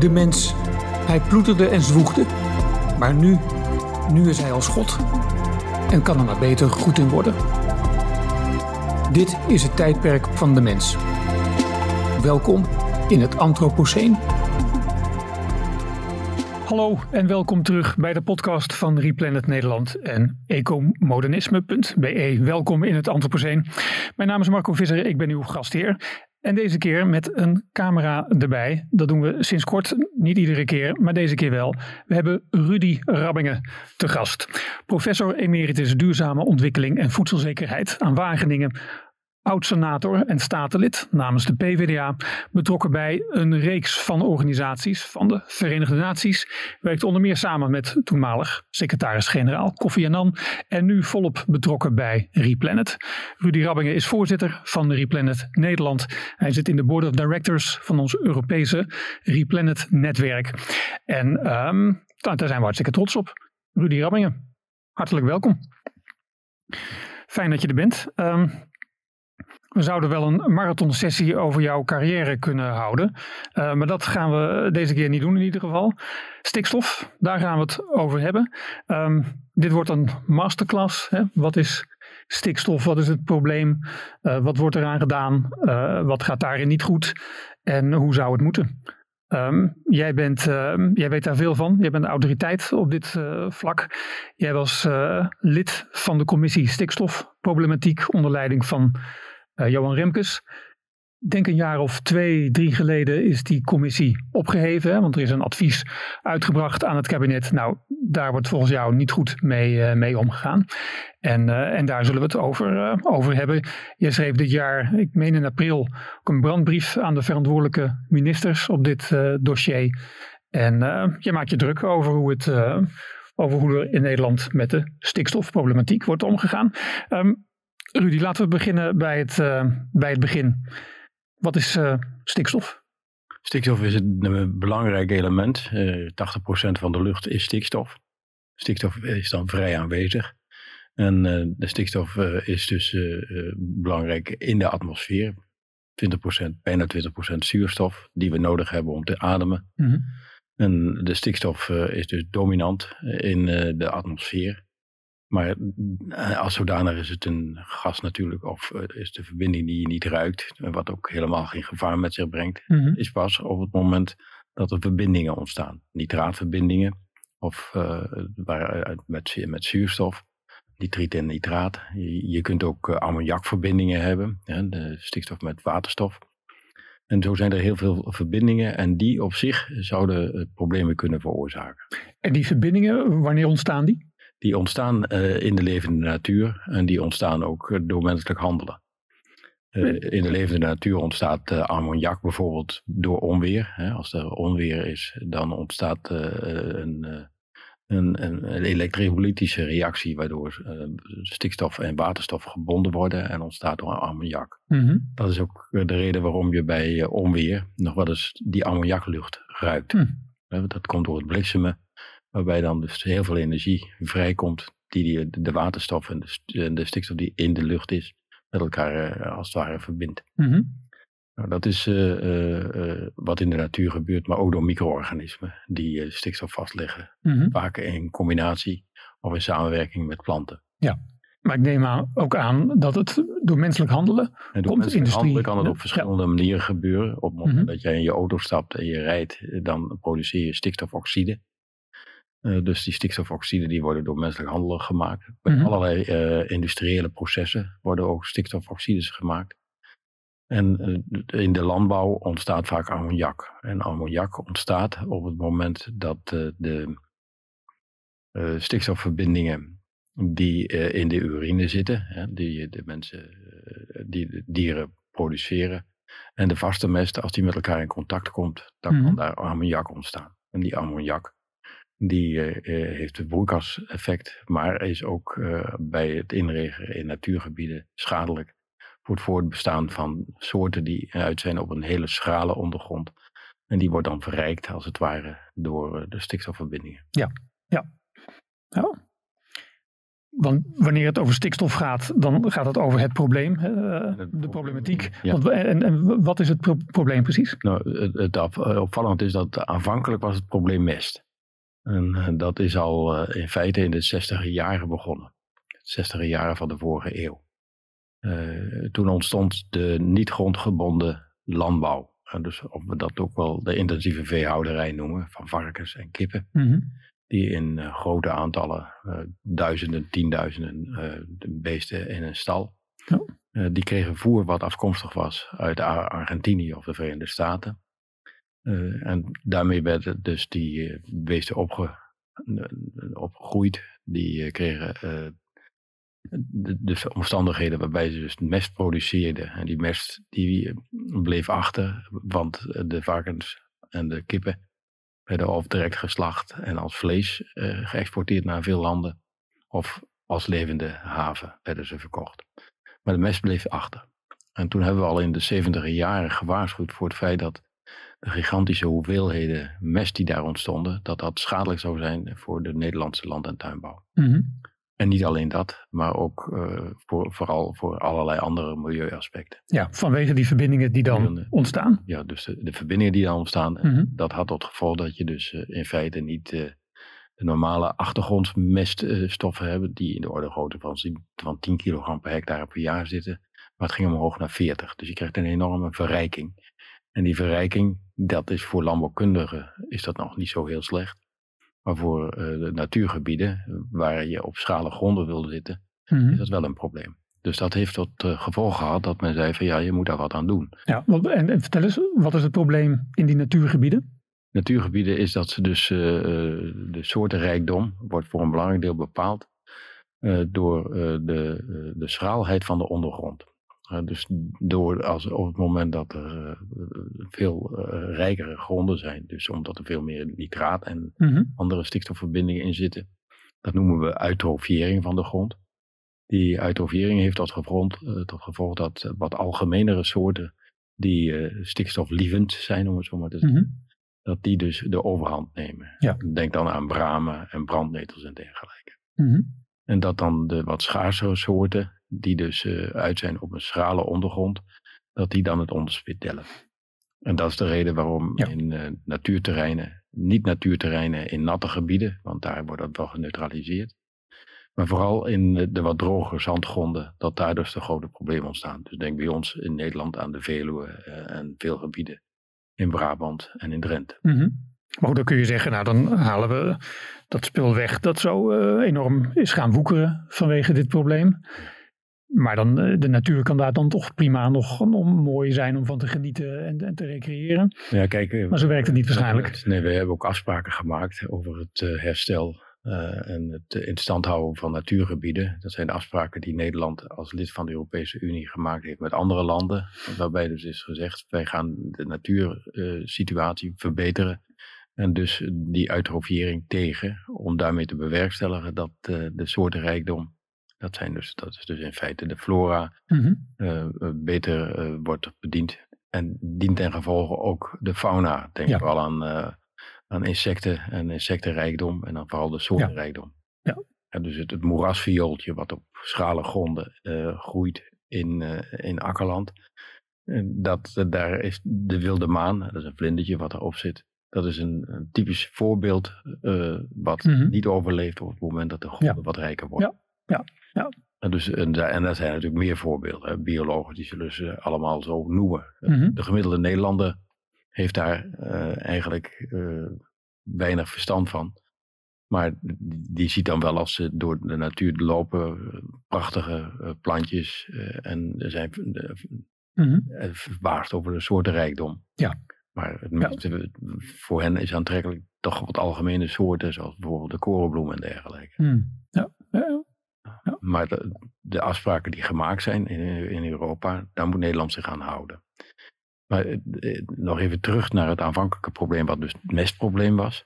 De mens, hij ploeterde en zwoegde. Maar nu, nu is hij als God. En kan er maar beter goed in worden. Dit is het tijdperk van de mens. Welkom in het Anthropoceen. Hallo en welkom terug bij de podcast van Replanet Nederland en ecomodernisme.be. Welkom in het Anthropoceen. Mijn naam is Marco Visser, ik ben uw gastheer. En deze keer met een camera erbij. Dat doen we sinds kort, niet iedere keer, maar deze keer wel. We hebben Rudy Rabbingen te gast. Professor emeritus duurzame ontwikkeling en voedselzekerheid aan Wageningen oud-senator en statenlid namens de PvdA, betrokken bij een reeks van organisaties van de Verenigde Naties, werkt onder meer samen met toenmalig secretaris-generaal Kofi Annan en nu volop betrokken bij Replanet. Rudy Rabbingen is voorzitter van Replanet Nederland. Hij zit in de board of directors van ons Europese Replanet-netwerk. En um, daar zijn we hartstikke trots op. Rudy Rabbingen, hartelijk welkom. Fijn dat je er bent. Um, we zouden wel een marathonsessie over jouw carrière kunnen houden. Uh, maar dat gaan we deze keer niet doen in ieder geval. Stikstof, daar gaan we het over hebben. Um, dit wordt een masterclass. Hè? Wat is stikstof? Wat is het probleem? Uh, wat wordt eraan gedaan? Uh, wat gaat daarin niet goed? En hoe zou het moeten? Um, jij, bent, jij weet daar veel van. Jij bent autoriteit op dit vlak. Jij was lid van de commissie stikstofproblematiek onder leiding van Johan Remkes. Ik denk een jaar of twee, drie geleden is die commissie opgeheven. Want er is een advies uitgebracht aan het kabinet. Nou, daar wordt volgens jou niet goed mee, uh, mee omgegaan. En, uh, en daar zullen we het over, over hebben. Je schreef dit jaar, ik meen in april, ook een brandbrief aan de verantwoordelijke ministers op dit dossier. En je maakt je druk over hoe het over hoe er in Nederland met de stikstofproblematiek wordt omgegaan. Um, Rudy, laten we beginnen bij het, uh, bij het begin. Wat is uh, stikstof? Stikstof is een belangrijk element. Uh, eh, 80% van de lucht is stikstof. Stikstof is dan vrij aanwezig. En de stikstof is dus belangrijk in de atmosfeer. 20%, bijna 20% zuurstof die we nodig hebben om te ademen. Mm -hmm. En de stikstof is dus dominant in de atmosfeer. Maar eh, als zodanig is het een gas natuurlijk, of uh, is de verbinding die je niet ruikt, wat ook helemaal geen gevaar met zich brengt, mm -hmm. is pas op het moment dat er verbindingen ontstaan. Nitraatverbindingen, of uh, waar, met, met zuurstof, nitriet en nitraat. Je, je kunt ook ammoniakverbindingen hebben, hè, de stikstof met waterstof. En zo zijn er heel veel verbindingen en die op zich zouden problemen kunnen veroorzaken. En die verbindingen, wanneer ontstaan die? Die ontstaan uh, in de levende natuur en die ontstaan ook eh, door menselijk handelen. Uh, in de levende natuur ontstaat uh, ammoniak bijvoorbeeld door onweer. Hè. Als er onweer is, dan ontstaat een, een, een, elektrolytische reactie waardoor stikstof en waterstof gebonden worden en ontstaat door ammoniak. Mm -hmm. Dat is ook de reden waarom je bij onweer nog wel eens die ammoniaklucht ruikt. Mm. Dat komt door het bliksemen Waarbij dan dus heel veel energie vrijkomt die, de waterstof en de, de stikstof die in de lucht is, met elkaar uh, als het ware verbindt. Mm-hmm. nou, dat is uh, uh, wat in de natuur gebeurt, maar ook door micro-organismen die stikstof vastleggen. Mm-hmm. Vaak in combinatie of in samenwerking met planten. Ja, maar ik neem aan, ook aan dat het door menselijk handelen en door komt. Menselijk handelen kan het op verschillende ja. manieren gebeuren. Op het moment mm-hmm. dat jij in je auto stapt en je rijdt, dan produceer je stikstofoxide. Uh, dus die stikstofoxide die worden door menselijk handelen gemaakt. Bij mm-hmm. allerlei uh, industriële processen worden ook stikstofoxides gemaakt. En uh, in de landbouw ontstaat vaak ammoniak. En ammoniak ontstaat op het moment dat de stikstofverbindingen die in de urine zitten, hè, die de mensen, die de dieren produceren, en de vaste mest, als die met elkaar in contact komt, dan kan daar ammoniak ontstaan. En die ammoniak die uh, heeft het broeikaseffect, maar is ook uh, bij het inregeren in natuurgebieden schadelijk voor het voortbestaan van soorten die uit zijn op een hele schrale ondergrond. En die wordt dan verrijkt, als het ware, door de stikstofverbindingen. Ja, ja. ja. Want wanneer het over stikstof gaat, dan gaat het over het probleem, de problematiek. Want, en, en, wat is het probleem precies? Nou, het, het opvallend is dat aanvankelijk was het probleem mest. En dat is al in feite in de 60 jaren begonnen. 60 jaren van de vorige eeuw. toen ontstond de niet grondgebonden landbouw. Dus of we dat ook wel de intensieve veehouderij noemen, van varkens en kippen. Mhm. Die in uh, grote aantallen, duizenden, tienduizenden beesten in een stal. Ja. die kregen voer wat afkomstig was uit Argentinië of de Verenigde Staten. En daarmee werden dus die beesten opge, opgegroeid. Die kregen de, de, omstandigheden waarbij ze dus mest produceerden. En die mest die bleef achter, want de varkens en de kippen werden of direct geslacht en als vlees uh, geëxporteerd naar veel landen. Of als levende haven werden ze verkocht. Maar de mest bleef achter. En toen hebben we al in de 70 jaren gewaarschuwd voor het feit dat de gigantische hoeveelheden mest die daar ontstonden, dat dat schadelijk zou zijn voor de Nederlandse land- en tuinbouw. Mm en niet alleen dat, maar ook uh, voor, vooral voor allerlei andere milieuaspecten. Ja, vanwege die verbindingen die dan ontstaan. Ja, dus de, de, verbindingen die dan ontstaan, mhm. dat had tot gevolg dat je dus uh, in feite niet uh, de normale achtergrondmeststoffen hebben, die in de orde grootte van, van 10 kilogram per hectare per jaar zitten. Maar het ging omhoog naar 40. Dus je krijgt een enorme verrijking. En die verrijking, dat is voor landbouwkundigen, is dat nog niet zo heel slecht. Maar voor uh, de natuurgebieden, waar je op schrale gronden wilde zitten, mm -hmm. is dat wel een probleem. Dus dat heeft tot uh, gevolg gehad dat men zei van ja, je moet daar wat aan doen. Ja, en, en vertel eens, wat is het probleem in die natuurgebieden? Natuurgebieden is dat ze dus uh, de soortenrijkdom wordt voor een belangrijk deel bepaald door de, de schraalheid van de ondergrond. Uh, dus door als, op het moment dat er uh, veel uh, rijkere gronden zijn, dus omdat er veel meer nitraat en mm-hmm. andere stikstofverbindingen in zitten, dat noemen we eutrofiëring van de grond. Die eutrofiëring heeft tot, gevolg, tot gevolg dat wat algemenere soorten die stikstoflievend zijn, om het zo maar te zeggen, mm-hmm. dat die dus de overhand nemen. Ja. Denk dan aan bramen en brandnetels en dergelijke. Mm-hmm. En dat dan de wat schaarsere soorten, die dus uh, uit zijn op een schrale ondergrond, dat die dan het onderspit delen. En dat is de reden waarom in uh, natuurterreinen, niet natuurterreinen in natte gebieden, want daar wordt dat wel geneutraliseerd. Maar vooral in de wat droger zandgronden, dat daar dus de grote problemen ontstaan. Dus denk bij ons in Nederland aan de Veluwe uh, en veel gebieden in Brabant en in Drenthe. Mm -hmm. Maar goed, dan kun je zeggen, nou dan halen we dat spul weg dat zo enorm is gaan woekeren vanwege dit probleem. Maar dan, eh, de natuur kan daar dan toch prima nog, mooi zijn om van te genieten en, en te recreëren. Ja, kijk, eh, maar zo werkt het niet waarschijnlijk. Nee, we hebben ook afspraken gemaakt over het eh, herstel en het in stand houden van natuurgebieden. Dat zijn de afspraken die Nederland als lid van de Europese Unie gemaakt heeft met andere landen. Waarbij dus is gezegd, wij gaan de natuursituatie verbeteren. En dus die eutrofiëring tegen, om daarmee te bewerkstelligen dat de soortenrijkdom dat, zijn dus, dat is dus in feite de flora mhm. eh, eh, beter uh, wordt bediend. En dient ten gevolge ook de fauna. Denk ja. vooral aan, aan insecten en insectenrijkdom en dan vooral de soortenrijkdom. Ja. ja. dus het, het moerasviooltje wat op schrale gronden groeit in, in akkerland. Dat, daar is de wilde maan, dat is een vlindertje wat erop zit. Dat is een, een typisch voorbeeld wat mhm. niet overleeft op het moment dat de gronden wat rijker worden. Ja, ja. En, dus, en, en er zijn natuurlijk meer voorbeelden. Biologen die zullen ze allemaal zo noemen. Mhm. De gemiddelde Nederlander heeft daar uh, eigenlijk uh, weinig verstand van. Maar die ziet dan wel als ze door de natuur lopen, prachtige uh, plantjes. en er zijn mm verbaasd over de soortenrijkdom. Ja. Maar het meeste, voor hen is aantrekkelijk toch wat algemene soorten, zoals bijvoorbeeld de korenbloem en dergelijke. Mm. Ja. Maar de, afspraken die gemaakt zijn in, in Europa, daar moet Nederland zich aan houden. Maar eh, eh, nog even terug naar het aanvankelijke probleem, wat dus het mestprobleem was.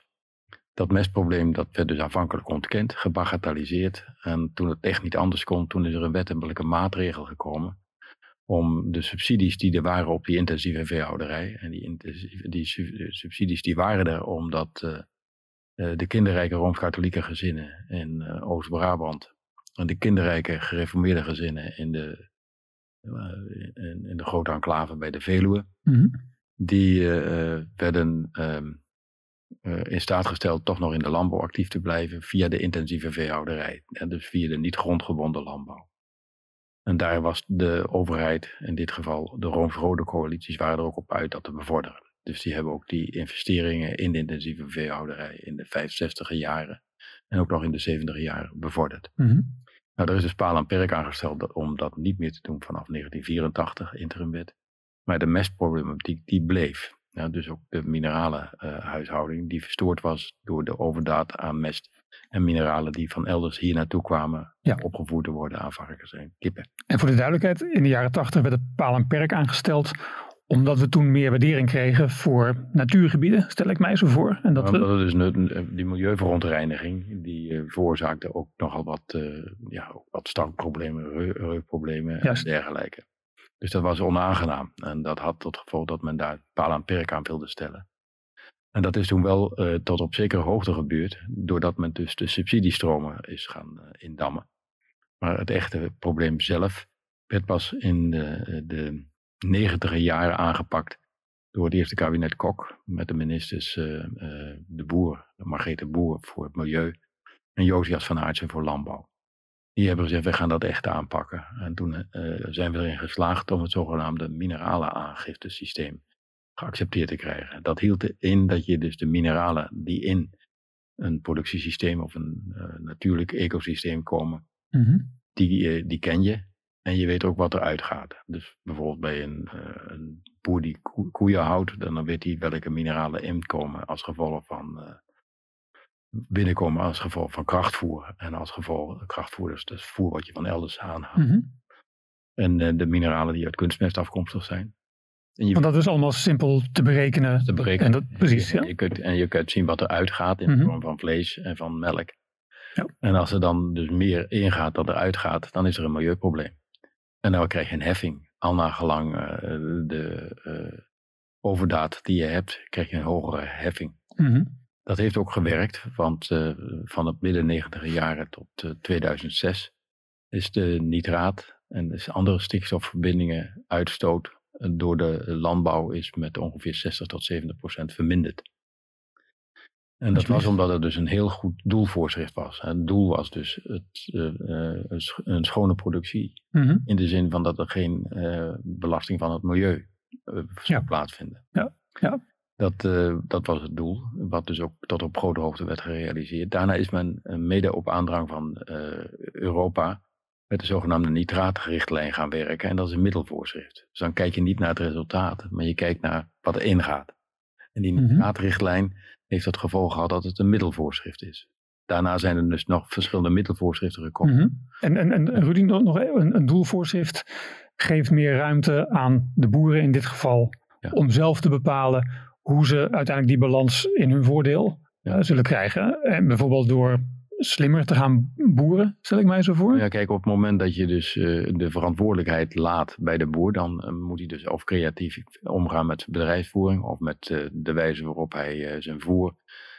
Dat mestprobleem dat werd dus aanvankelijk ontkend, gebagatelliseerd. En toen het echt niet anders kon, toen is er een wettelijke maatregel gekomen. Om de subsidies die er waren op die intensieve veehouderij. En die, die subsidies die waren er omdat de kinderrijke Rooms-Katholieke gezinnen in Oost-Brabant de kinderrijke gereformeerde gezinnen in de, in, in, de grote enclave bij de Veluwe. Mhm. Die werden ehm, in staat gesteld toch nog in de landbouw actief te blijven via de intensieve veehouderij. En dus via de niet grondgebonden landbouw. En daar was de overheid, in dit geval de Rooms-Rode coalities, waren er ook op uit dat te bevorderen. Dus die hebben ook die investeringen in de intensieve veehouderij in de 65 jaren en ook nog in de 70 jaren bevorderd. Mhm. Nou, er is dus paal en perk aangesteld om dat niet meer te doen vanaf 1984, interimwet. Maar de mestproblematiek die bleef. Ja, dus ook de minerale uh, huishouding die verstoord was door de overdaad aan mest en mineralen die van elders hier naartoe kwamen Ja. opgevoerd te worden aan varkens en kippen. En voor de duidelijkheid, in de jaren tachtig werd het paal en perk aangesteld omdat we toen meer waardering kregen voor natuurgebieden, stel ik mij zo voor. En dat we, dus die milieuverontreiniging, die eh, veroorzaakte ook nogal wat, eh ja, ook wat stankproblemen, reu- reukproblemen en dergelijke. Dus dat was onaangenaam. En dat had tot gevolg dat men daar paal en perk aan wilde stellen. En dat is toen wel eh, tot op zekere hoogte gebeurd, doordat men dus de subsidiestromen is gaan indammen. Maar het echte probleem zelf werd pas in de, de negentiger jaren aangepakt door het eerste kabinet Kok met de ministers eh, De Boer, Margrethe Boer voor het milieu en Josias van Aartsen voor landbouw. Die hebben gezegd, we gaan dat echt aanpakken. En toen eh, zijn we erin geslaagd om het zogenaamde mineralen aangiftesysteem geaccepteerd te krijgen. Dat hield in dat je dus de mineralen die in een productiesysteem of een natuurlijk ecosysteem komen, Mhm. die, die ken je. En je weet ook wat eruit gaat. Dus bijvoorbeeld bij een, eh, een boer die koe- koeien houdt, dan dan weet hij welke mineralen inkomen als gevolg van eh, binnenkomen als gevolg van krachtvoer. En als gevolg krachtvoer, dus is voer wat je van elders aanhaalt. Mhm. En eh, de mineralen die uit kunstmest afkomstig zijn. En je Want dat is allemaal simpel te berekenen. te berekenen. En dat, precies, En ja. je, kunt, en je kunt zien wat er uitgaat in de Mhm. vorm van vlees en van melk. Ja. En als er dan dus meer ingaat dan er uitgaat, dan is er een milieuprobleem. En dan krijg je een heffing. Al nagelang eh, de eh, overdaad die je hebt, krijg je een hogere heffing. Mhm. Dat heeft ook gewerkt, want eh, van het midden 90 jaren tot eh, 2006 is de nitraat en dus andere stikstofverbindingen uitstoot door de landbouw is met ongeveer 60 tot 70 procent verminderd. En dat was omdat er dus een heel goed doelvoorschrift was. Het doel was dus het, eh, eh, een sch- een schone productie Mhm. in de zin van dat er geen eh, belasting van het milieu zou Ja. plaatsvinden. Ja, ja. Dat, dat was het doel, wat dus ook tot op grote hoogte werd gerealiseerd. Daarna is men mede op aandrang van Europa met de zogenaamde nitraatrichtlijn gaan werken. En dat is een middelvoorschrift. Dus dan kijk je niet naar het resultaat, maar je kijkt naar wat erin gaat. En die Mhm. nitraatrichtlijn heeft het gevolg gehad dat het een middelvoorschrift is. Daarna zijn er dus nog verschillende middelvoorschriften gekomen. Mhm. En, en, en Rudy, nog een, een doelvoorschrift geeft meer ruimte aan de boeren in dit geval Ja. om zelf te bepalen hoe ze uiteindelijk die balans in hun voordeel Ja. eh, zullen krijgen. En bijvoorbeeld door slimmer te gaan boeren, stel ik mij zo voor. Ja, kijk, op het moment dat je dus eh, de verantwoordelijkheid laat bij de boer, dan eh, moet hij dus of creatief omgaan met bedrijfsvoering of met eh, de wijze waarop hij zijn voer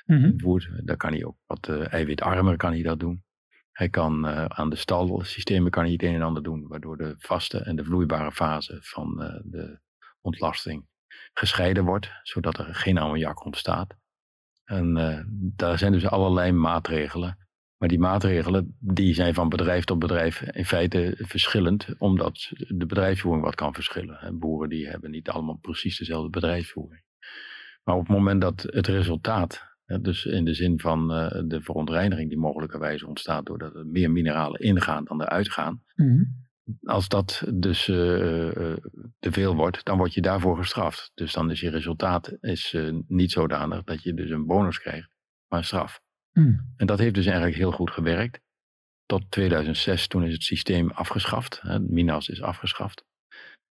Mhm. voert. Dan kan hij ook wat eiwitarmer kan hij dat doen. Hij kan aan de stalsystemen kan hij het een en ander doen, waardoor de vaste en de vloeibare fase van de ontlasting gescheiden wordt, zodat er geen ammoniak ontstaat. En daar zijn dus allerlei maatregelen. Maar die maatregelen die zijn van bedrijf tot bedrijf in feite verschillend, omdat de bedrijfsvoering wat kan verschillen. En boeren die hebben niet allemaal precies dezelfde bedrijfsvoering. Maar op het moment dat het resultaat, dus in de zin van eh, de verontreiniging die mogelijkerwijs ontstaat doordat er meer mineralen ingaan dan eruit gaan, Mhm. als dat dus eh, eh, te veel wordt, dan word je daarvoor gestraft. Dus dan is je resultaat is, niet zodanig dat je dus een bonus krijgt, maar een straf. Mhm. En dat heeft dus eigenlijk heel goed gewerkt. Tot 2006, toen is het systeem afgeschaft. Minas is afgeschaft.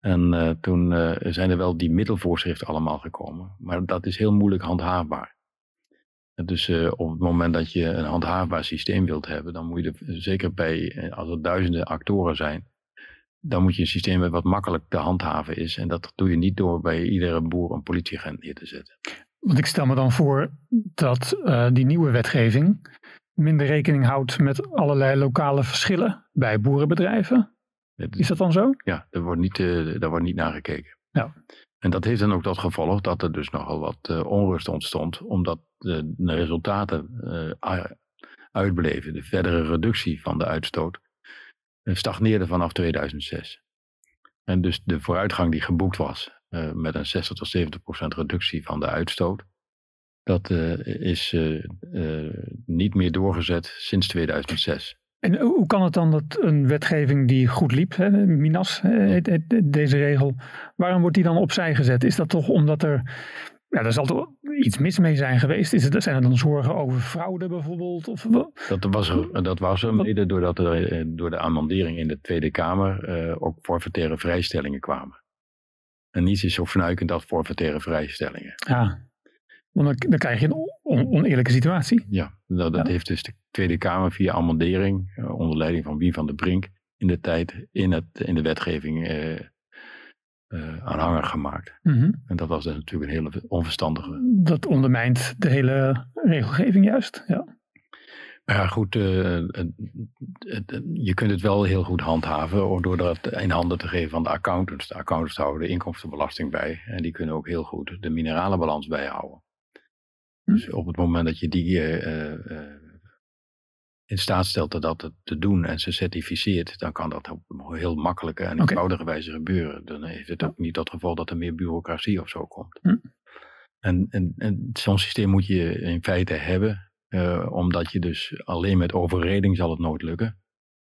En eh, toen eh, zijn er wel die middelvoorschriften allemaal gekomen. Maar dat is heel moeilijk handhaafbaar. Dus eh, op het moment dat je een handhaafbaar systeem wilt hebben, dan moet je er, zeker bij, als er duizenden actoren zijn, dan moet je een systeem hebben wat makkelijk te handhaven is. En dat doe je niet door bij iedere boer een politieagent neer te zetten. Want ik stel me dan voor dat eh, die nieuwe wetgeving minder rekening houdt met allerlei lokale verschillen bij boerenbedrijven. Is dat dan zo? Ja, daar wordt niet, uh, daar wordt niet naar gekeken. Ja. En dat heeft dan ook tot gevolg dat er dus nogal wat uh, onrust ontstond, omdat de, de resultaten uitbleven. De verdere reductie van de uitstoot stagneerde vanaf 2006. En dus de vooruitgang die geboekt was met een 60 tot 70 procent reductie van de uitstoot, dat is niet meer doorgezet sinds 2006. En hoe kan het dan dat een wetgeving die goed liep, hè, Minas heet, deze regel, waarom wordt die dan opzij gezet? Is dat toch omdat er, ja, er zal toch iets mis mee zijn geweest? Is het, zijn er dan zorgen over fraude bijvoorbeeld? Of, dat was dat was er mede doordat er eh, door de amendering in de Tweede Kamer ook forfaitaire vrijstellingen kwamen. En niets is zo fnuikend als forfaitaire vrijstellingen. Ja. Want dan, krijg je een oneerlijke situatie. Ja, dat, dat heeft dus de Tweede Kamer via amendering, uh, onder leiding van Wien van der Brink, in de tijd in, het, in de wetgeving uh, uh, aanhanger gemaakt. Mm En dat was dus natuurlijk een hele onverstandige. Dat ondermijnt de hele regelgeving juist, ja. Maar ja, goed, je kunt het wel heel goed handhaven door dat in handen te geven van de accountants. De accountants houden de inkomstenbelasting bij en die kunnen ook heel goed de mineralenbalans bijhouden. Dus op het moment dat je die uh, uh, in staat stelt dat te doen en ze certificeert, dan kan dat op heel makkelijke en eenvoudige wijze gebeuren. Dan heeft het ook niet tot gevolg dat er meer bureaucratie of zo komt. Hm. En, en, en zo'n systeem moet je in feite hebben, uh, omdat je dus alleen met overreding zal het nooit lukken.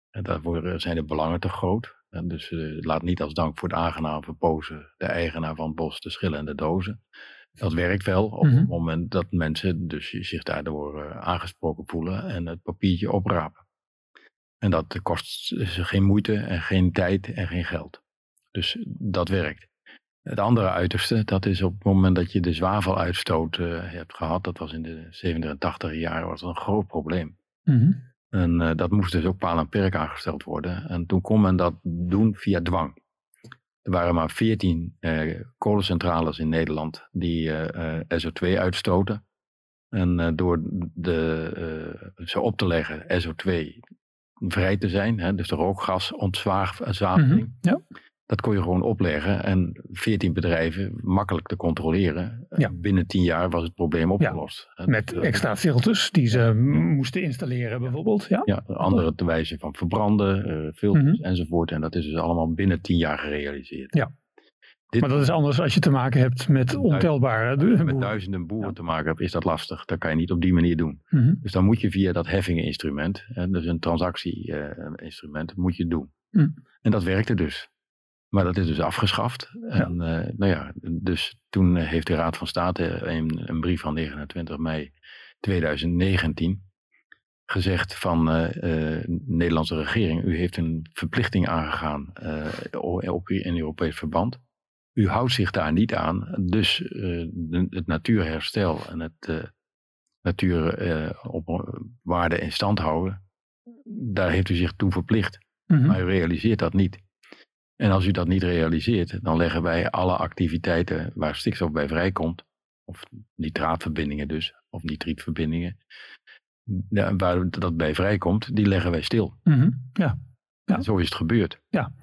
En daarvoor zijn de belangen te groot. En dus laat niet als dank voor het aangenaam verpozen de eigenaar van het bos de schillen en de dozen. Dat werkt wel op mm -hmm. het moment dat mensen dus zich daardoor uh, aangesproken voelen en het papiertje oprapen. En dat kost geen moeite en geen tijd en geen geld. Dus dat werkt. Het andere uiterste, dat is op het moment dat je de zwaveluitstoot uh, hebt gehad, dat was in de 70 en 80 jaren, was dat een groot probleem. Mm -hmm. En uh, dat moest dus ook paal en perk aangesteld worden. En toen kon men dat doen via dwang. Er waren maar 14 uh, kolencentrales in Nederland die uh, SO2 uitstoten. En door de, ze op te leggen, SO2 vrij te zijn, hè, dus de rookgasontzwaveling, mm -hmm. ja. Dat kon je gewoon opleggen en 14 bedrijven makkelijk te controleren. Ja. Binnen 10 jaar was het probleem opgelost. Ja, met extra filters die ze moesten installeren bijvoorbeeld. Ja, ja andere te wijze van verbranden, uh, filters mm -hmm. enzovoort. En dat is dus allemaal binnen 10 jaar gerealiseerd. Ja. Dit, maar dat is anders als je te maken hebt met ontelbare boeren. Met duizenden boeren ja. te maken hebt, is dat lastig. Dat kan je niet op die manier doen. Mm -hmm. Dus dan moet je via dat heffingeninstrument, dus een transactie-instrument, uh, moet je doen. Mm. En dat werkte dus. Maar dat is dus afgeschaft. En ja. Uh, nou ja, dus toen heeft de Raad van State in een brief van 29 mei 2019 gezegd van uh, uh, Nederlandse regering, u heeft een verplichting aangegaan op, in Europees verband. U houdt zich daar niet aan, dus de, het natuurherstel en het natuuropwaarde in stand houden, daar heeft u zich toe verplicht. Mm -hmm. Maar u realiseert dat niet. En als u dat niet realiseert, dan leggen wij alle activiteiten waar stikstof bij vrijkomt, of nitraatverbindingen dus, of nitrietverbindingen, waar dat bij vrijkomt, die leggen wij stil. Mm -hmm. ja. ja. En zo is het gebeurd. Ja.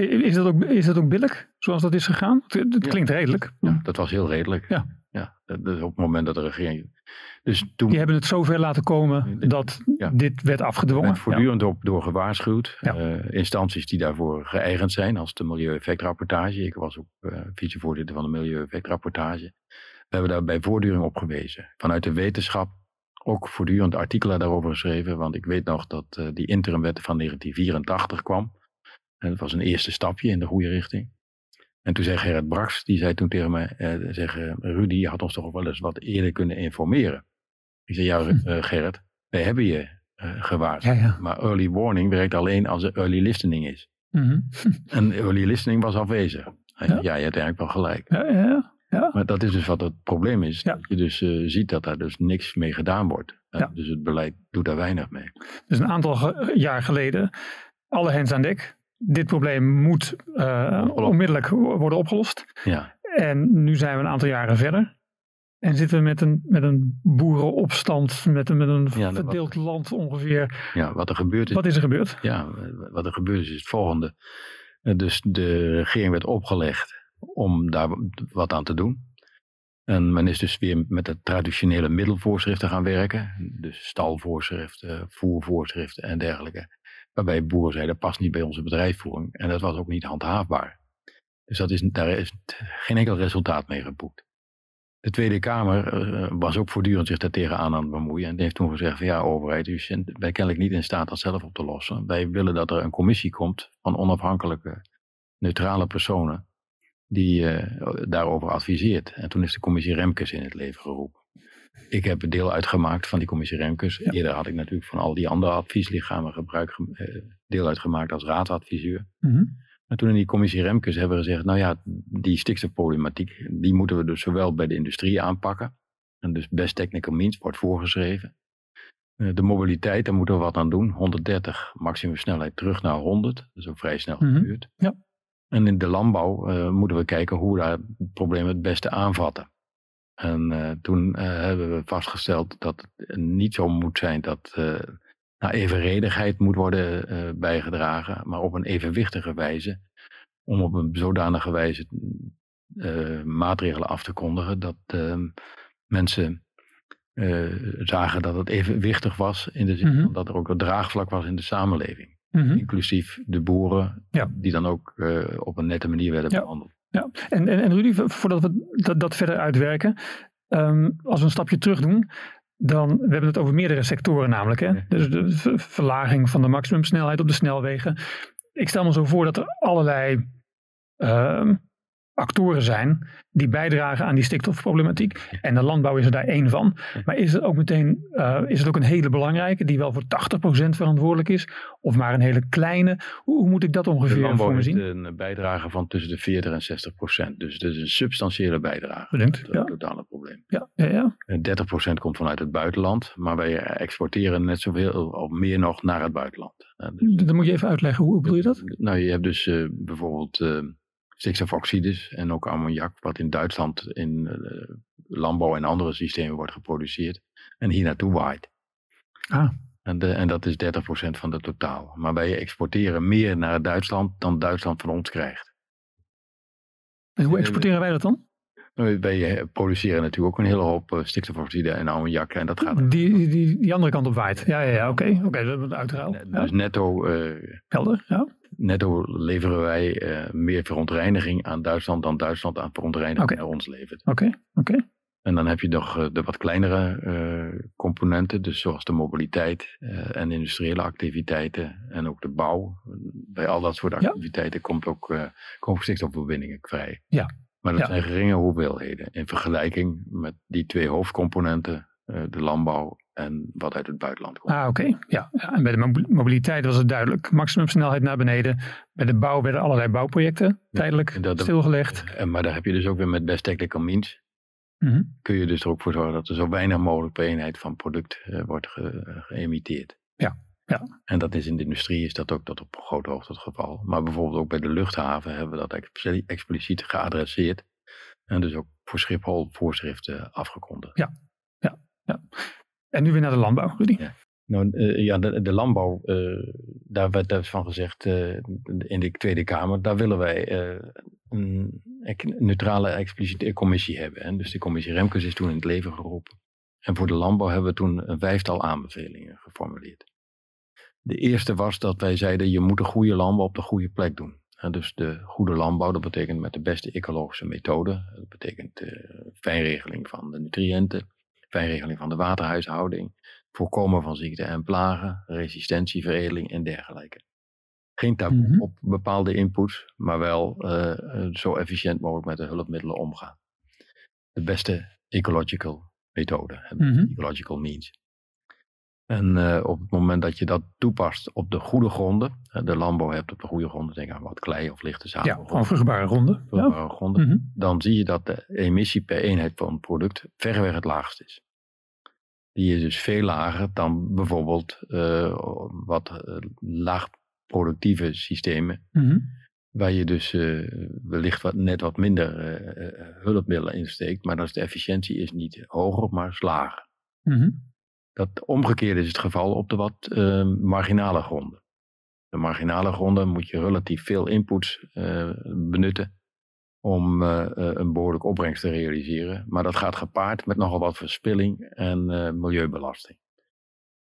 Is dat ook, is dat ook billig, zoals dat is gegaan? Het, het klinkt ja. redelijk. Ja, dat was heel redelijk. Ja. Ja, is op het moment dat de regering. Dus toen. Die hebben het zover laten komen dat ja. dit werd afgedwongen. Er voortdurend ja. op door gewaarschuwd. Ja. Uh, instanties die daarvoor geëigend zijn, als de Milieueffectrapportage. Ik was ook uh, vicevoorzitter van de Milieueffectrapportage. We hebben daar bij voortduring op gewezen. Vanuit de wetenschap ook voortdurend artikelen daarover geschreven. Want ik weet nog dat uh, die interimwet van 1984 kwam. En dat was een eerste stapje in de goede richting. En toen zei Gerrit Brax, die zei toen tegen mij, eh, zeg, Rudy, je had ons toch wel eens wat eerder kunnen informeren. Ik zei, ja uh, Gerrit, wij hebben je uh, gewaarschuwd. Ja, ja. Maar early warning werkt alleen als er early listening is. Mm -hmm. en early listening was afwezig. Hij ja. ja, je hebt eigenlijk wel gelijk. Ja, ja, ja. Maar dat is dus wat het probleem is. Dat je dus uh, ziet dat daar dus niks mee gedaan wordt. Dus het beleid doet daar weinig mee. Dus een aantal jaar geleden, alle hens aan dek dit probleem moet uh, onmiddellijk worden opgelost. Ja. En nu zijn we een aantal jaren verder. En zitten we met een, met een boerenopstand, met een, met een verdeeld land ongeveer. Ja, wat er gebeurt is. Wat is er gebeurd? Ja, wat er gebeurd is, is het volgende. Dus de regering werd opgelegd om daar wat aan te doen. En men is dus weer met de traditionele middelvoorschriften gaan werken. Dus stalvoorschriften, voervoorschriften en dergelijke. Waarbij boeren zeiden, dat past niet bij onze bedrijfsvoering. En dat was ook niet handhaafbaar. Dus dat is, daar is geen enkel resultaat mee geboekt. De Tweede Kamer uh, was ook voortdurend zich daar tegenaan aan het bemoeien. En heeft toen gezegd van ja, overheid, u bent kennelijk niet in staat dat zelf op te lossen. Wij willen dat er een commissie komt van onafhankelijke, neutrale personen die uh, daarover adviseert. En toen is de commissie Remkes in het leven geroepen. Ik heb deel uitgemaakt van die commissie Remkes. Eerder had ik natuurlijk van al die andere advieslichamen gebruik, uh, deel uitgemaakt als raadadviseur. Mm En toen in die commissie Remkes hebben we gezegd, nou ja, die stikstofproblematiek, die moeten we dus zowel bij de industrie aanpakken. En dus best technical means wordt voorgeschreven. Uh, de mobiliteit, daar moeten we wat aan doen. 130 maximum snelheid terug naar 100. Dat is ook vrij snel mhm. gebeurd. Mm Ja. En in de landbouw uh, moeten we kijken hoe we daar het probleem het beste aanvatten. En uh, toen uh, hebben we vastgesteld dat het niet zo moet zijn dat naar evenredigheid moet worden bijgedragen, maar op een evenwichtige wijze. Om op een zodanige wijze maatregelen af te kondigen dat ehm, mensen zagen dat het evenwichtig was in de zin mm dat er ook een draagvlak was in de samenleving. Mhm. Inclusief de boeren, ja. die dan ook op een nette manier werden behandeld. Ja, en, en, en Rudy, voordat we dat, dat verder uitwerken, um, als we een stapje terug doen, dan we hebben het over meerdere sectoren namelijk. Hè? Dus de verlaging van de maximumsnelheid op de snelwegen. Ik stel me zo voor dat er allerlei uh, actoren zijn die bijdragen aan die stikstofproblematiek. En de landbouw is er daar één van. Maar is het ook meteen uh, is het ook een hele belangrijke, die wel voor 80% verantwoordelijk is? Of maar een hele kleine? Hoe, hoe moet ik dat ongeveer de landbouw voor me zien? een bijdrage van tussen de 40 en 60%. Dus het is een substantiële bijdrage. Bedankt, het ja. totale probleem. Ja, ja, ja. En 30% komt vanuit het buitenland. Maar wij exporteren net zoveel of meer nog naar het buitenland. Dus, Dan moet je even uitleggen, hoe bedoel je dat? Nou, je hebt dus uh, bijvoorbeeld... Stikstofoxides en ook ammoniak, wat in Duitsland in uh, landbouw en andere systemen wordt geproduceerd en hier naartoe waait. Ah. En, de, en dat is 30% van het totaal. Maar wij exporteren meer naar Duitsland dan Duitsland van ons krijgt. En hoe exporteren wij dat dan? Nou, wij eh, produceren natuurlijk ook een hele hoop stikstofoxide en ammoniak. En dat gaat die, die, die andere kant op waait. Ja, ja, ja oké. Okay. Oké, okay, dat is uiteraard. Dus netto. Uh, Helder, ja netto leveren wij uh, meer verontreiniging aan Duitsland dan Duitsland aan verontreiniging okay. naar ons levert. Oké, oké. En dan heb je nog uh, de wat kleinere uh, componenten, dus zoals de mobiliteit en industriële activiteiten en ook de bouw. Bij al dat soort activiteiten ja. komt ook uh, stikstofverbindingen vrij. Ja. Maar dat ja. zijn geringe hoeveelheden in vergelijking met die twee hoofdcomponenten, de landbouw en wat uit het buitenland komt. Ah, oké. Ja. ja. En bij de mobiliteit was het duidelijk. Maximumsnelheid naar beneden. Bij de bouw werden allerlei bouwprojecten tijdelijk stilgelegd. En, maar daar heb je dus ook weer met best technical means. Mm Kun je dus er ook voor zorgen dat er zo weinig mogelijk per eenheid van product uh, wordt ge, geëmiteerd. Ja. Ja. En dat is in de industrie is dat ook tot op grote hoogte het geval. Maar bijvoorbeeld ook bij de luchthaven hebben we dat expliciet geadresseerd. En dus ook voor Schiphol voorschriften afgekondigd. Ja, ja. En nu weer naar de landbouw, Rudy. Nou, uh, ja, de, de landbouw, uh, daar werd dus van gezegd uh, in de Tweede Kamer, daar willen wij een neutrale, expliciete commissie hebben. En dus de commissie Remkes is toen in het leven geroepen. En voor de landbouw hebben we toen een vijftal aanbevelingen geformuleerd. De eerste was dat wij zeiden, je moet een goede landbouw op de goede plek doen. En dus de goede landbouw, dat betekent met de beste ecologische methode. Dat betekent fijnregeling van de nutriënten fijnregeling van de waterhuishouding, voorkomen van ziekten en plagen, resistentieveredeling en dergelijke. Geen taboe mhm. op bepaalde inputs, maar wel uh, zo efficiënt mogelijk met de hulpmiddelen omgaan. De beste ecological methode, mm ecological means. En uh, op het moment dat je dat toepast op de goede gronden, de landbouw hebt op de goede gronden, denk aan wat klei of lichte zaad. Ja, gewoon vruchtbare gronden. Vruchtbare ja. gronden. Mm -hmm. Dan zie je dat de emissie per eenheid van het product verreweg het laagst is. Die is dus veel lager dan bijvoorbeeld uh, wat uh, laagproductieve systemen. Mm -hmm. Waar je dus wellicht wat, net wat minder hulpmiddelen insteekt, maar dan is de efficiëntie is niet hoger, maar is lager. Mhm. Dat omgekeerde is het geval op de wat marginale gronden. De marginale gronden moet je relatief veel inputs benutten om een behoorlijke opbrengst te realiseren. Maar dat gaat gepaard met nogal wat verspilling en milieubelasting.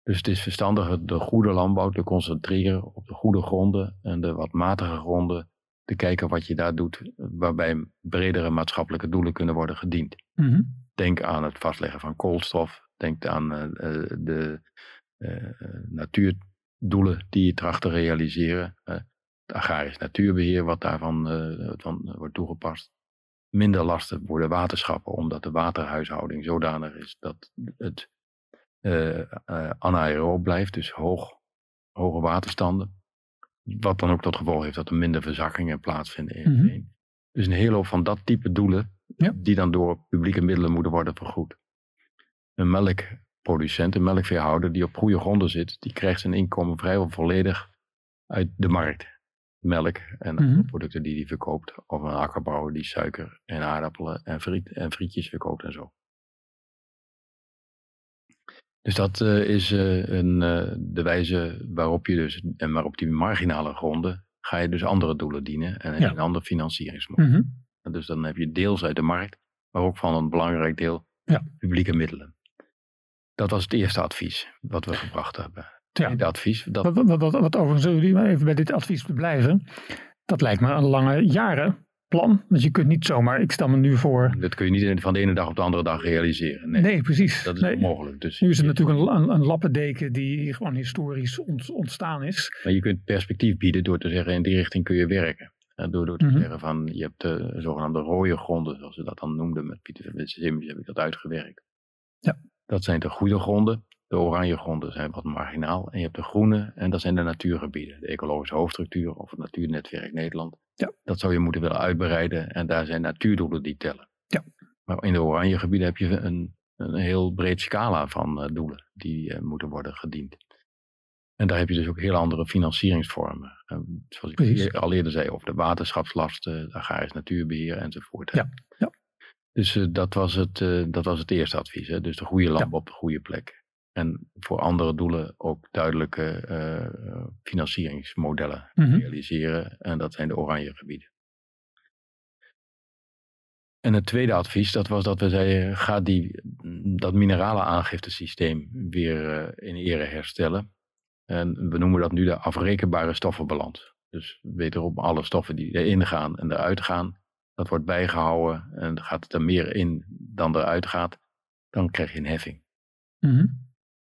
Dus het is verstandiger de goede landbouw te concentreren op de goede gronden en de wat matige gronden te kijken wat je daar doet, waarbij bredere maatschappelijke doelen kunnen worden gediend. Mhm. Denk aan het vastleggen van koolstof, denk aan uh, de natuurdoelen die je tracht te realiseren, het agrarisch natuurbeheer wat daarvan van, wordt toegepast. Minder lasten voor de waterschappen, omdat de waterhuishouding zodanig is dat het uh, blijft, dus hoog, hoge waterstanden. Wat dan ook tot gevolg heeft dat er minder verzakkingen plaatsvinden in mm -hmm. Dus een hele hoop van dat type doelen, ja. die dan door publieke middelen moeten worden vergoed. Een melkproducent, een melkveehouder die op goede gronden zit, die krijgt zijn inkomen vrijwel volledig uit de markt. Melk en mm -hmm. producten die hij verkoopt. Of een akkerbouwer die suiker en aardappelen en, friet, en frietjes verkoopt en zo. Dus dat uh, is uh, een, uh, de wijze waarop je dus, en maar op die marginale gronden, ga je dus andere doelen dienen en heb je Ja. een ander financieringsmodel. Mhm. Dus dan heb je deels uit de markt, maar ook van een belangrijk deel Ja. publieke middelen. Dat was het eerste advies wat we gebracht hebben. Ja. advies, dat, Wat, wat, wat, wat overigens, zullen jullie maar even bij dit advies blijven. Dat lijkt me een lange jarenplan. Want je kunt niet zomaar, ik stel me nu voor. dat kun je niet van de ene dag op de andere dag realiseren. Nee, Nee, precies. dat is Nee. onmogelijk. Dus Nu is het natuurlijk een, een, lappendeken die gewoon historisch ont- ontstaan is. Maar je kunt perspectief bieden door te zeggen in die richting kun je werken. Eh, Door, door te Mhm. zeggen van je hebt de zogenaamde rode gronden, zoals ze dat dan noemden met Pieter van Simmers heb ik dat uitgewerkt. Ja. Dat zijn de goede gronden. De oranje gronden zijn wat marginaal. En je hebt de groene en dat zijn de natuurgebieden. De ecologische hoofdstructuur of het Natuurnetwerk Nederland. Ja. Dat zou je moeten willen uitbreiden en daar zijn natuurdoelen die tellen. Ja. Maar in de oranje gebieden heb je een, een heel breed scala van eh, doelen die eh, moeten worden gediend. En daar heb je dus ook heel andere financieringsvormen. Eh, zoals ik Precies. eer- al eerder zei over de waterschapslasten, agrarisch natuurbeheer enzovoort. Ja, ja. Dus eh, dat, was het, dat was het eerste advies. Hè? Dus de goede landbouw op de goede plek. En voor andere doelen ook duidelijke eh, financieringsmodellen Mhm. realiseren. En dat zijn de oranje gebieden. En het tweede advies, dat was dat we zeiden, ga die, dat minerale aangiftesysteem weer eh, in ere herstellen. En we noemen dat nu de afrekenbare stoffenbalans. Dus wederom alle stoffen die erin gaan en eruit gaan, dat wordt bijgehouden. En gaat het er meer in dan eruit gaat, dan krijg je een heffing. Mhm.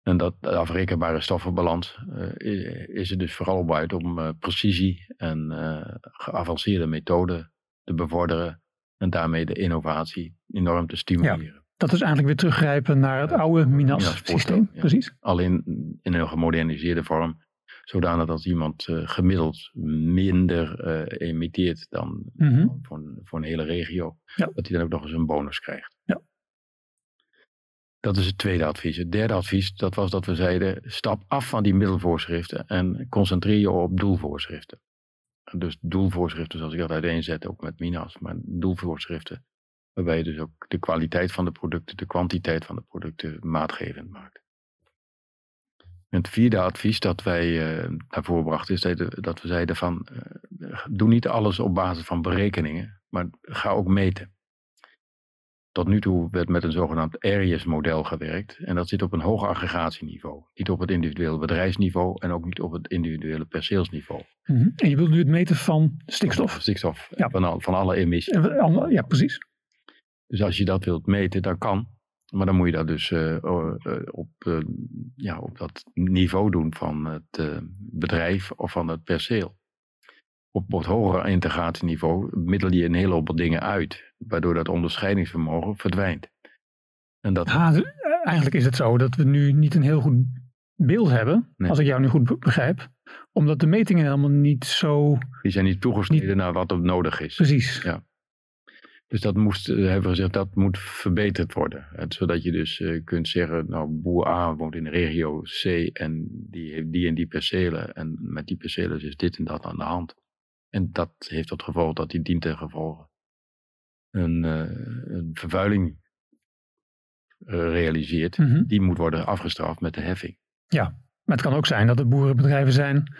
En dat de afrekenbare stoffenbalans eh, is er dus vooral op uit om eh, precisie en eh, geavanceerde methoden te bevorderen. En daarmee de innovatie enorm te stimuleren. Dat is eigenlijk weer teruggrijpen naar het oude Minas-systeem. Ja. Precies. Alleen in een gemoderniseerde vorm. Zodanig dat iemand gemiddeld minder emitteert dan Mhm. voor, een, voor een hele regio. Ja. Dat hij dan ook nog eens een bonus krijgt. Ja. Dat is het tweede advies. Het derde advies, dat was dat we zeiden, stap af van die middelvoorschriften en concentreer je op doelvoorschriften. Dus doelvoorschriften zoals ik dat uiteenzetten, ook met Minas, maar doelvoorschriften. Waarbij je dus ook de kwaliteit van de producten, de kwantiteit van de producten maatgevend maakt. En het vierde advies dat wij eh daarvoor brachten is dat- dat we zeiden van, eh, doe niet alles op basis van berekeningen, maar ga ook meten. Tot nu toe werd met een zogenaamd ARIES-model gewerkt. En dat zit op een hoger aggregatieniveau. Niet op het individuele bedrijfsniveau en ook niet op het individuele perceelsniveau. Mhm. En je wilt nu het meten van stikstof. Stikstof Ja. van, al- van alle emissies. Ja, precies. Dus als je dat wilt meten, dan kan. Maar dan moet je dat dus eh, eh, op, eh, ja, op dat niveau doen van het eh, bedrijf of van het perceel. Op het hogere integratieniveau middel je een hele hoop dingen uit, waardoor dat onderscheidingsvermogen verdwijnt. En dat, Ah, eigenlijk is het zo dat we nu niet een heel goed beeld hebben, Nee. als ik jou nu goed be- begrijp. Omdat de metingen helemaal niet zo die zijn niet toegesneden naar wat er nodig is. precies. Ja. Dus dat moest, eh, hebben we gezegd, dat moet verbeterd worden. Zodat je dus eh, kunt zeggen, nou, boer A woont in de regio C en die heeft die en die percelen. En met die percelen is dit en dat aan de hand. En dat heeft tot gevolg dat die dient ten gevolge een, een vervuiling realiseert. Mhm. Die moet worden afgestraft met de heffing. Ja, maar het kan ook zijn dat er boerenbedrijven zijn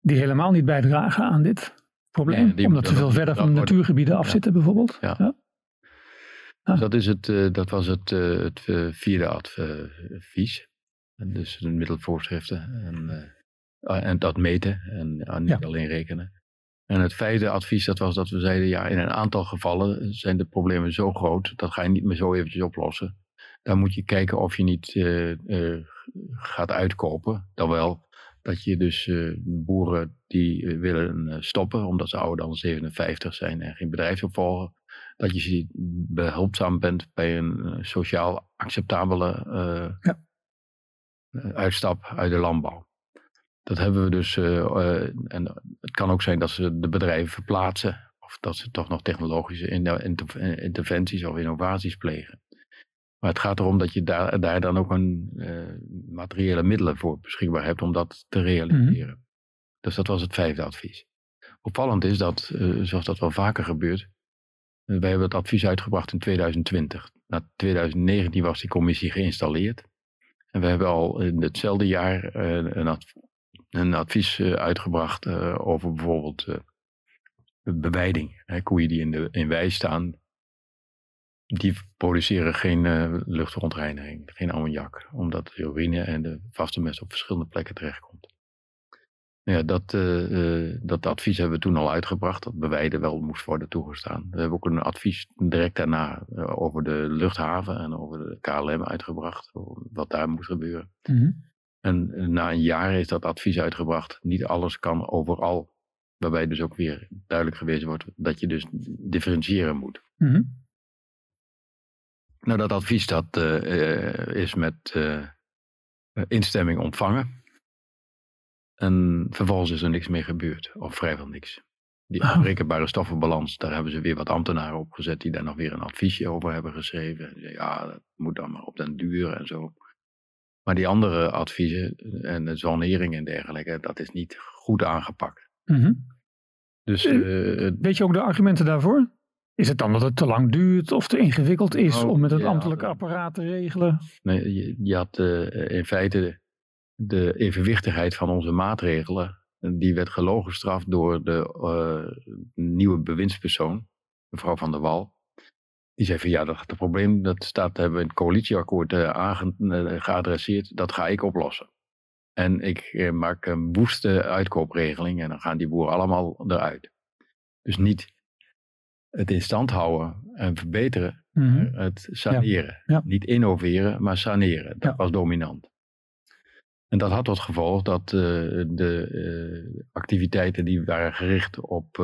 die helemaal niet bijdragen aan dit probleem. Nee, die- omdat ze veel verder van natuurgebieden ja. afzitten bijvoorbeeld. Ja. Ja. Ah. Dat, is het, eh, dat was het, eh, het eh, vierde advies. En dus de middelvoorschriften en, eh, en dat meten en eh, niet Ja. alleen rekenen. En het vijfde advies dat was dat we zeiden, ja, in een aantal gevallen zijn de problemen zo groot, dat ga je niet meer zo eventjes oplossen. Dan moet je kijken of je niet eh, eh, gaat uitkopen. Dan wel dat je dus eh, boeren die willen stoppen, omdat ze ouder dan 57 zijn en geen bedrijf opvolgen, dat je ze behulpzaam bent bij een sociaal acceptabele Ja. uitstap uit de landbouw. Dat hebben we dus, eh, eh, en het kan ook zijn dat ze de bedrijven verplaatsen, of dat ze toch nog technologische in- inter- interventies of innovaties plegen. Maar het gaat erom dat je daar, daar dan ook een eh, materiële middelen voor beschikbaar hebt om dat te realiseren. Dus dat was het vijfde advies. Opvallend is dat, zoals dat wel vaker gebeurt, wij hebben het advies uitgebracht in 2020. Na 2019 was die commissie geïnstalleerd. En we hebben al in hetzelfde jaar een, een advies eh, uitgebracht eh, over bijvoorbeeld eh, bewijding. Hè, koeien die in, de, in wei staan, die produceren geen eh, luchtverontreiniging, geen ammoniak. Omdat de urine en de vaste mest op verschillende plekken terechtkomt. Nou Ja, dat, dat advies hebben we toen al uitgebracht, dat bewijden wel moest worden toegestaan. We hebben ook een advies direct daarna over de luchthaven en over de KLM uitgebracht, wat daar moet gebeuren. Mhm. En na een jaar is dat advies uitgebracht. Niet alles kan overal. Waarbij dus ook weer duidelijk gewezen wordt dat je dus differentiëren moet. Mhm. Nou, dat advies dat, eh, is met eh, instemming ontvangen. En vervolgens is er niks meer gebeurd. Of vrijwel niks. Die Oh. afrekenbare stoffenbalans, daar hebben ze weer wat ambtenaren op gezet die daar nog weer een adviesje over hebben geschreven. Ja, dat moet dan maar op den duur en zo. Maar die andere adviezen en de zonering en dergelijke, dat is niet goed aangepakt. Mhm. Dus Eh, eh, Weet je ook de argumenten daarvoor? Is het dan dat het te lang duurt of te ingewikkeld is Oh, om met het ja, ambtelijke apparaat te regelen? Nee, je, je had eh, in feite de evenwichtigheid van onze maatregelen. en Die werd gelogenstraft door de eh, nieuwe bewindspersoon, mevrouw Van der Wal. Die zei van ja, dat het probleem dat staat, hebben we in het coalitieakkoord aange- eh, geadresseerd. Dat ga ik oplossen. En ik eh, maak een woeste uitkoopregeling en dan gaan die boeren allemaal eruit. Dus niet het in stand houden en verbeteren, Mhm. het saneren. Ja. Niet innoveren, maar saneren. Dat Ja. was dominant. En dat had tot gevolg dat de activiteiten die waren gericht op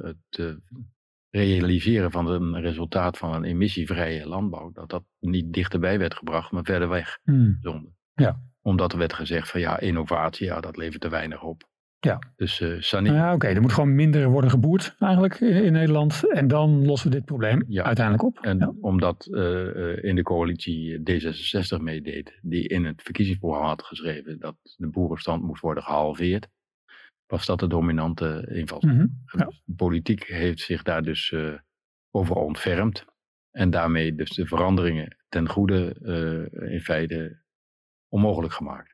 het realiseren van een resultaat van een emissievrije landbouw, dat dat niet dichterbij werd gebracht, maar verder weg zonden. Ja. Omdat er werd gezegd van ja, innovatie, ja, dat levert te weinig op. Ja. Dus saneren. ja, oké, er moet gewoon minder worden geboerd eigenlijk in, in Nederland. En dan lossen we dit probleem Ja. uiteindelijk op. En Ja. omdat eh, eh, in de coalitie D66 meedeed, die in het verkiezingsprogramma had geschreven dat de boerenstand moest worden gehalveerd, was dat de dominante invalshoek. Mhm. Ja. Dus politiek heeft zich daar dus eh, over ontfermd. En daarmee dus de veranderingen ten goede eh, in feite onmogelijk gemaakt.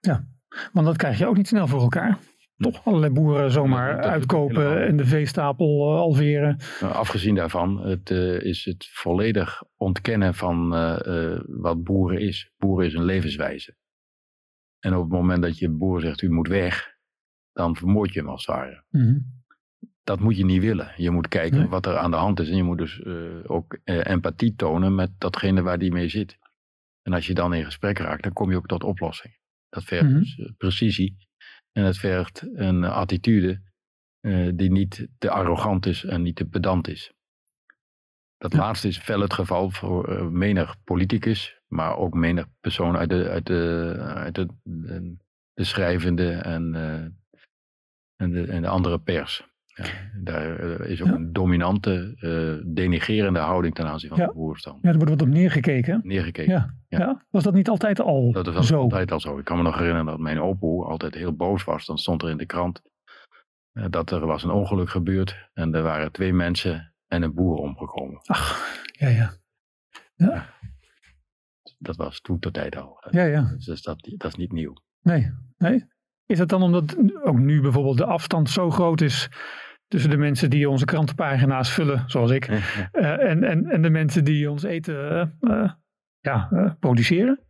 Want dat krijg je ook niet snel voor elkaar. Toch allerlei boeren zomaar Ja, uitkopen en de veestapel eh, alveren. Nou, afgezien daarvan het, is het volledig ontkennen van wat boeren is. Boeren is een levenswijze. En op het moment dat je boer zegt u moet weg, dan vermoord je hem als het ware. Mhm. Dat moet je niet willen. Je moet kijken Nee. wat er aan de hand is. En je moet dus eh, ook eh, empathie tonen met datgene waar die mee zit. En als je dan in gesprek raakt, dan kom je ook tot oplossing. Dat vergt Mhm. dus eh, precisie. En het vergt een attitude die niet te arrogant is en niet te pedant is. Dat Ja. laatste is fel het geval voor eh, menig politicus, maar ook menig persoon uit de, uit de, uit de, de, de schrijvende en, en, de, en de andere pers. Ja, daar eh, is ook Ja. een dominante, eh, denigerende houding ten aanzien van Ja. de boerenstand. Ja, er wordt wat op neergekeken. Neergekeken. Ja. Was dat niet altijd al Dat is zo? altijd al zo. Ik kan me nog herinneren dat mijn opoe altijd heel boos was. Dan stond er in de krant eh, dat er was een ongeluk gebeurd en er waren twee mensen en een boer omgekomen. Ach, ja, ja. Ja, Dat was toen tot tijd al. ja. ja. Dus dat, dat is niet nieuw. Nee, nee. Is het dan omdat ook nu bijvoorbeeld de afstand zo groot is tussen de mensen die onze krantenpagina's vullen, zoals ik, eh, en, en, en de mensen die ons eten eh, eh, ja, produceren?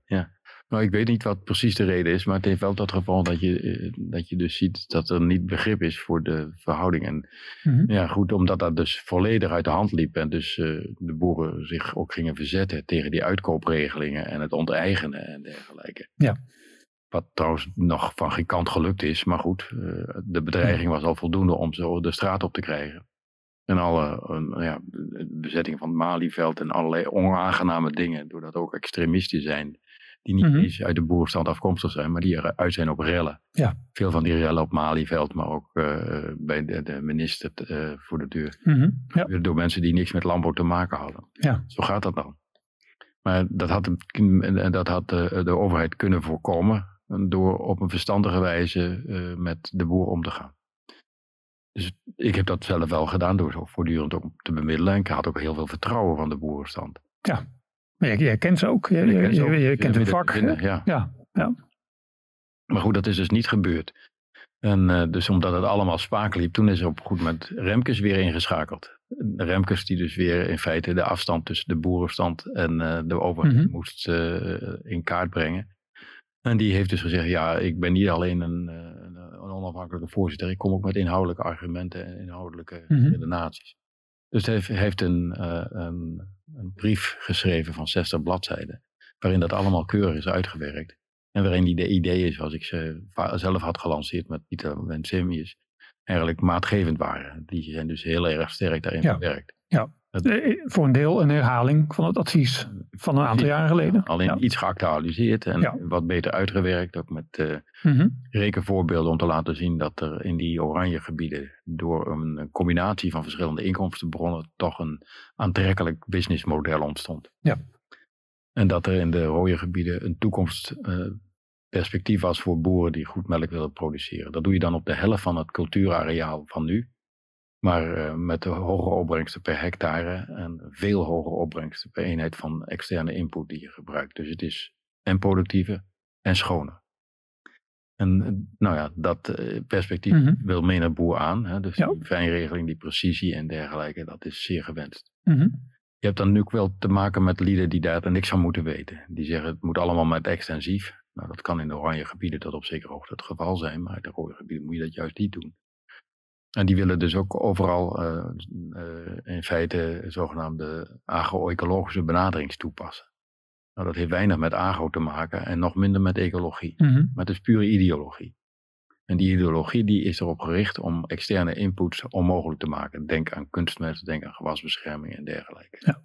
Nou, ik weet niet wat precies de reden is, maar het heeft wel tot geval dat je, dat je dus ziet dat er niet begrip is voor de verhouding. En Mhm. ja, goed, omdat dat dus volledig uit de hand liep en dus de boeren zich ook gingen verzetten tegen die uitkoopregelingen en het onteigenen en dergelijke. Ja. Wat trouwens nog van geen kant gelukt is, maar goed, eh, de bedreiging was al voldoende om ze de straat op te krijgen. En alle ja, bezetting van het Malieveld en allerlei onaangename dingen, doordat ook extremisten zijn die niet Mhm. eens uit de boerenstand afkomstig zijn, maar die eruit zijn op rellen. Ja. Veel van die rellen op Malieveld, maar ook eh, bij de, de minister eh, voor de deur. Mhm. Ja. Door mensen die niks met landbouw te maken hadden. Ja. Zo gaat dat dan. Maar dat had, dat had de, de overheid kunnen voorkomen door op een verstandige wijze eh, met de boer om te gaan. Dus ik heb dat zelf wel gedaan door zo voortdurend ook te bemiddelen. En ik had ook heel veel vertrouwen van de boerenstand. Maar jij, jij kent ze ook. Je, Ik je, ken ze ook. je- je kent hun Midden- vak. ja. Ja. Maar goed, dat is dus niet gebeurd. En eh, dus omdat het allemaal spaak liep, toen is er op goed moment Remkes weer ingeschakeld. Remkes die dus weer in feite de afstand tussen de boerenstand en eh, de overheid Mhm. moest in kaart brengen. En die heeft dus gezegd, ja, ik ben niet alleen een, eh, een, een onafhankelijke voorzitter, ik kom ook met inhoudelijke argumenten en inhoudelijke redenaties. Dus hij heeft, heeft een, eh, een, een brief geschreven van 60 bladzijden, waarin dat allemaal keurig is uitgewerkt. En waarin die de ideeën, zoals ik ze zelf had gelanceerd met Pieter Wensemius, eigenlijk maatgevend waren. Die zijn dus heel erg sterk daarin Ja. verwerkt. Eh, Voor een deel een herhaling van het advies van een aantal jaren geleden. Alleen Ja. iets geactualiseerd en Ja. wat beter uitgewerkt. Ook met eh, Mhm. rekenvoorbeelden om te laten zien dat er in die oranje gebieden door een combinatie van verschillende inkomstenbronnen toch een aantrekkelijk businessmodel ontstond. Ja. En dat er in de rode gebieden een toekomstperspectief was voor boeren die goed melk willen produceren. Dat doe je dan op de helft van het cultuurareaal van nu. Maar eh, met de hogere opbrengsten per hectare en veel hogere opbrengsten per eenheid van externe input die je gebruikt. Dus het is en productiever en schoner. En eh, nou ja, dat eh, perspectief Mhm. wil menig boer aan. Hè? Dus Ja. die fijnregeling, die precisie en dergelijke, dat is zeer gewenst. Mhm. Je hebt dan nu ook wel te maken met lieden die daar niks van moeten weten. Die zeggen het moet allemaal met extensief. Nou, dat kan in de oranje gebieden tot op zekere hoogte het geval zijn, maar in de rode gebieden moet je dat juist niet doen. En die willen dus ook overal eh, eh, in feite zogenaamde agro-ecologische benaderings toepassen. Nou, dat heeft weinig met agro te maken en nog minder met ecologie. Mhm. Maar het is pure ideologie. En die ideologie die is erop gericht om externe inputs onmogelijk te maken. Denk aan kunstmest, denk aan gewasbescherming en dergelijke. Ja.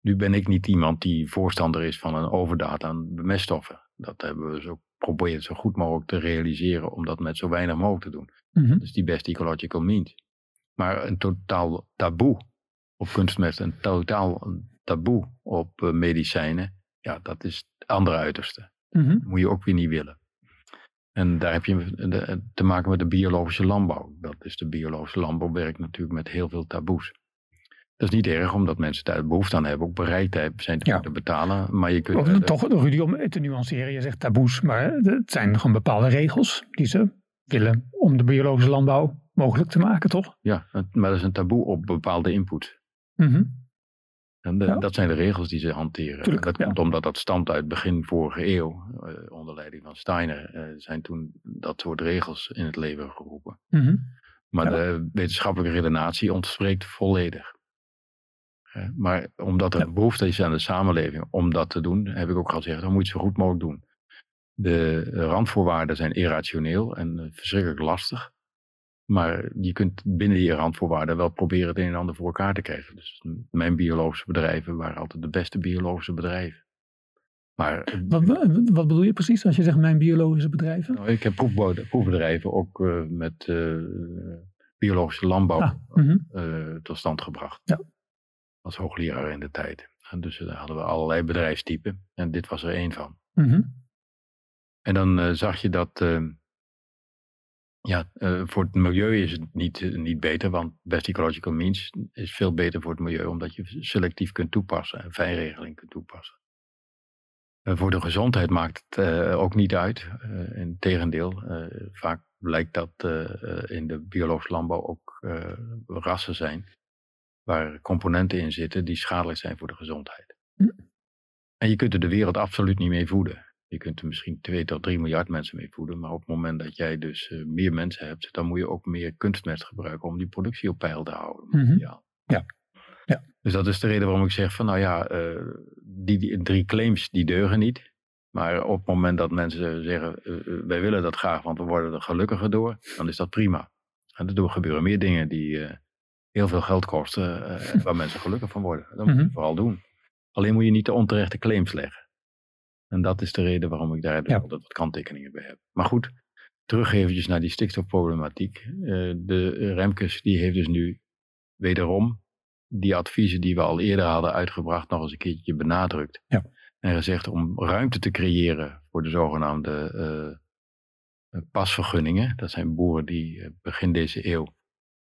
Nu ben ik niet iemand die voorstander is van een overdaad aan meststoffen. Dat hebben we zo geprobeerd zo goed mogelijk te realiseren om dat met zo weinig mogelijk te doen. Mhm. Dat is die best ecological means. Maar een totaal taboe op kunstmest, een totaal taboe op eh, medicijnen, ja, dat is het andere uiterste Mhm. moet je ook weer niet willen. En daar heb je te maken met de biologische landbouw. Dat is de biologische landbouw werkt natuurlijk met heel veel taboes. Dat is niet erg, omdat mensen daar behoefte aan hebben, ook bereid zijn te Ja. betalen. Maar je kunt. Toch, Rudy, om te nuanceren, je zegt taboes, maar het zijn gewoon bepaalde regels die ze willen om de biologische landbouw mogelijk te maken, toch? ja, maar dat is een taboe op bepaalde input. Mhm. En de- Ja. dat zijn de regels die ze hanteren. Tuurlijk, dat ja. komt omdat dat stamt uit begin vorige eeuw. eh, onder leiding van Steiner eh, zijn toen dat soort regels in het leven geroepen. Mhm. Maar Ja. de wetenschappelijke redenatie ontbreekt volledig. Eh, Maar omdat er behoefte is aan de samenleving om dat te doen, heb ik ook al gezegd, dan moet je het zo goed mogelijk doen. De randvoorwaarden zijn irrationeel en eh, verschrikkelijk lastig. Maar je kunt binnen die randvoorwaarden wel proberen het een en ander voor elkaar te krijgen. Dus mijn biologische bedrijven waren altijd de beste biologische bedrijven. Maar eh, Wat, wat bedoel je precies als je zegt mijn biologische bedrijven? nou, ik heb proefbedrijven ook eh, met eh, biologische landbouw Ah, mhm. eh, tot stand gebracht. Ja. Als hoogleraar in de tijd. En dus daar hadden we allerlei bedrijfstypen. En dit was er één van. Mhm. En dan eh, zag je dat, eh, Ja, uh, voor het milieu is het niet, niet beter, want best ecological means is veel beter voor het milieu, omdat je selectief kunt toepassen en fijnregeling kunt toepassen. Uh, voor de gezondheid maakt het uh, ook niet uit. Integendeel, vaak blijkt dat in de biologische landbouw ook rassen zijn waar componenten in zitten die schadelijk zijn voor de gezondheid. Hm. En je kunt er de wereld absoluut niet mee voeden. Je kunt er misschien 2 tot 3 miljard mensen mee voeden. Maar op het moment dat jij dus uh, meer mensen hebt, dan moet je ook meer kunstmest gebruiken om die productie op peil te houden. Mm -hmm. ja. ja. Ja. Dus dat is de reden waarom ik zeg van nou ja, uh, die, die, drie claims die deugen niet. Maar op het moment dat mensen zeggen uh, wij willen dat graag, want we worden er gelukkiger door, dan is dat prima. En er gebeuren meer dingen die heel veel geld kosten, waar mensen gelukkig van worden. Dat moet je mm -hmm. vooral doen. Alleen moet je niet de onterechte claims leggen. En dat is de reden waarom ik daar ja. altijd wat kanttekeningen bij heb. Maar goed, terug eventjes naar die stikstofproblematiek. Uh, de Remkes die heeft dus nu wederom die adviezen die we al eerder hadden uitgebracht nog eens een keertje benadrukt. Ja. En gezegd om ruimte te creëren voor de zogenaamde uh, pasvergunningen. Dat zijn boeren die begin deze eeuw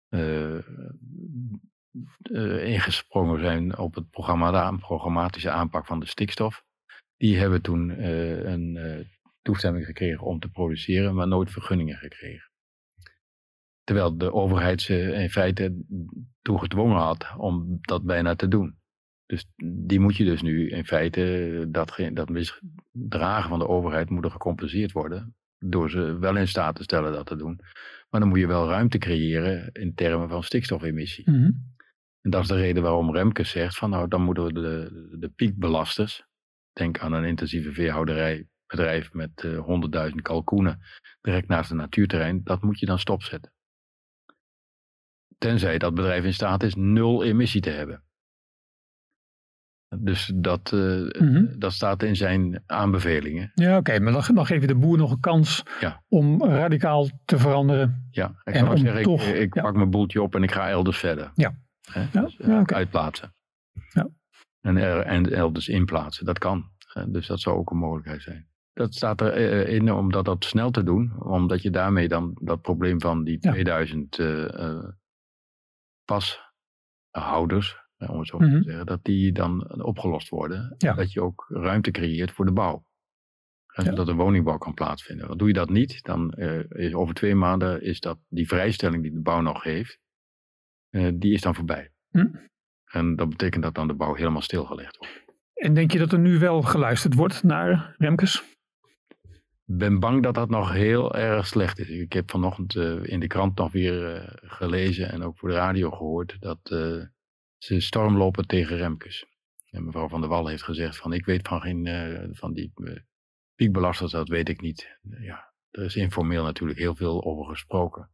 uh, ingesprongen zijn op het programma, programmatische aanpak van de stikstof. Die hebben toen uh, een uh, toestemming gekregen om te produceren, maar nooit vergunningen gekregen. Terwijl de overheid ze in feite toe gedwongen had om dat bijna te doen. Dus die moet je dus nu in feite, dat, dat misdragen van de overheid moet er gecompenseerd worden. Door ze wel in staat te stellen dat te doen. Maar dan moet je wel ruimte creëren in termen van stikstofemissie. Mm -hmm. En dat is de reden waarom Remkes zegt van nou dan moeten we de, de piekbelasters, Denk aan een intensieve veehouderijbedrijf met uh, eh, 100.000 kalkoenen direct naast het natuurterrein. Dat moet je dan stopzetten. Tenzij dat bedrijf in staat is nul emissie te hebben. Dus dat, uh, mm-hmm. dat staat in zijn aanbevelingen. Ja, oké, maar dan, dan geef je de boer nog een kans ja. om radicaal te veranderen. Ja, ik kan ook zeggen, toch, ik, ik ja. pak mijn boeltje op en ik ga elders verder. Ja. Ja, dus, ja okay. Uitplaatsen. Ja en, er, en elders inplaatsen. Dat kan. Dus dat zou ook een mogelijkheid zijn. Dat staat erin om dat, dat snel te doen, omdat je daarmee dan dat probleem van die 2000 uh, uh, pashouders, om het zo mm -hmm. te zeggen, dat die dan opgelost worden. Ja. Dat je ook ruimte creëert voor de bouw. En ja. Dat er woningbouw kan plaatsvinden. Want doe je dat niet, dan uh, is over twee maanden is dat die vrijstelling die de bouw nog heeft, uh, die is dan voorbij. Mm. En dat betekent dat dan de bouw helemaal stilgelegd wordt. En denk je dat er nu wel geluisterd wordt naar Remkes? Ik ben bang dat dat nog heel erg slecht is. Ik heb vanochtend uh, in de krant nog weer uh, gelezen en ook voor de radio gehoord dat uh, ze stormlopen tegen Remkes. En mevrouw Van der Wal heeft gezegd van ik weet van geen van die piekbelasters, dat weet ik niet. ja, er is informeel natuurlijk heel veel over gesproken.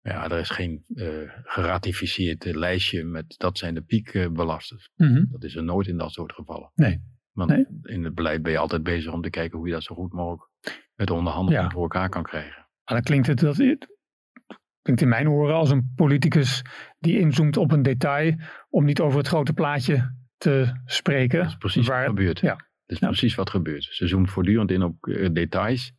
Ja, er is geen uh, geratificeerd lijstje met dat zijn de piekbelasters. Mm -hmm. Dat is er nooit in dat soort gevallen. Nee. Want nee. in het beleid ben je altijd bezig om te kijken hoe je dat zo goed mogelijk met onderhandeling ja. voor elkaar kan krijgen. Maar dan klinkt het, dat, klinkt in mijn oren als een politicus die inzoomt op een detail om niet over het grote plaatje te spreken. Dat is precies waar, wat gebeurt. Ja. Dat is ja. precies wat gebeurt. Ze zoomt voortdurend in op uh, details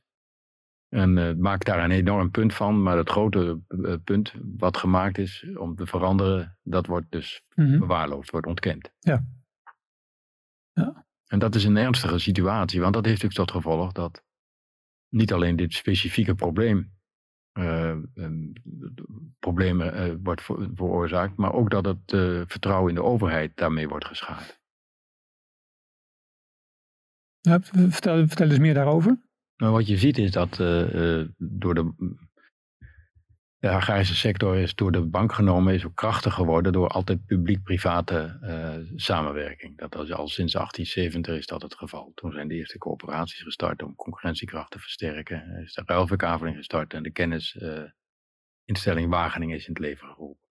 en uh, maakt daar een enorm punt van. Maar het grote uh, punt wat gemaakt is om te veranderen, dat wordt dus mm -hmm. verwaarloosd, wordt ontkend. Ja. ja. En dat is een ernstige situatie, want dat heeft natuurlijk tot gevolg dat niet alleen dit specifieke probleem uh, problemen wordt veroorzaakt, maar ook dat het vertrouwen in de overheid daarmee wordt geschaad. Ja, vertel, vertel eens meer daarover. Maar wat je ziet is dat uh, door de, de agrarische sector is door de bank genomen, is ook krachtig geworden door altijd publiek-private uh, samenwerking. Dat is al sinds 1870 is dat het geval. Toen zijn de eerste coöperaties gestart om concurrentiekracht te versterken. Is de ruilverkaveling gestart en de kennisinstelling Wageningen is in het leven geroepen.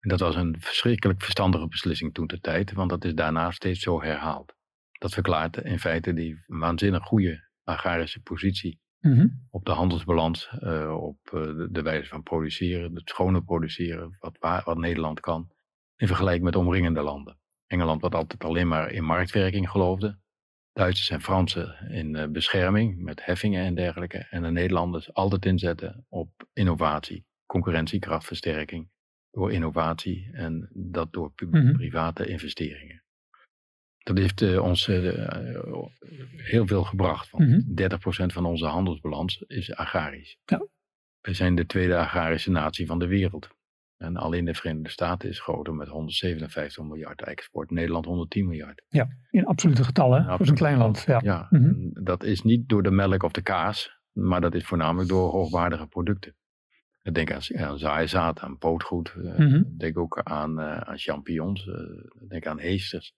En dat was een verschrikkelijk verstandige beslissing toen de tijd, want dat is daarna steeds zo herhaald. Dat verklaart in feite die waanzinnig goede agrarische positie mm-hmm. op de handelsbalans, uh, op uh, de, de, wijze van produceren, het schone produceren, wat, wat Nederland kan, in vergelijking met omringende landen. Engeland wat altijd alleen maar in marktwerking geloofde, Duitsers en Fransen in uh, bescherming met heffingen en dergelijke, en de Nederlanders altijd inzetten op innovatie, concurrentiekrachtversterking, door innovatie en dat door publiek-private Mhm. investeringen. Dat heeft eh, ons eh, eh, heel veel gebracht. Want Mhm. 30% van onze handelsbalans is agrarisch. Ja. Wij zijn de tweede agrarische natie van de wereld. En alleen de Verenigde Staten is groter met 157 miljard export. Nederland 110 miljard. In absolute getallen, Ja, voor zo'n klein land. Ja. Ja, Mhm. dat is niet door de melk of de kaas, maar dat is voornamelijk door hoogwaardige producten. Ik denk aan, aan zaaizaad, aan pootgoed. Mhm. Denk ook aan, aan champignons. denk aan heesters.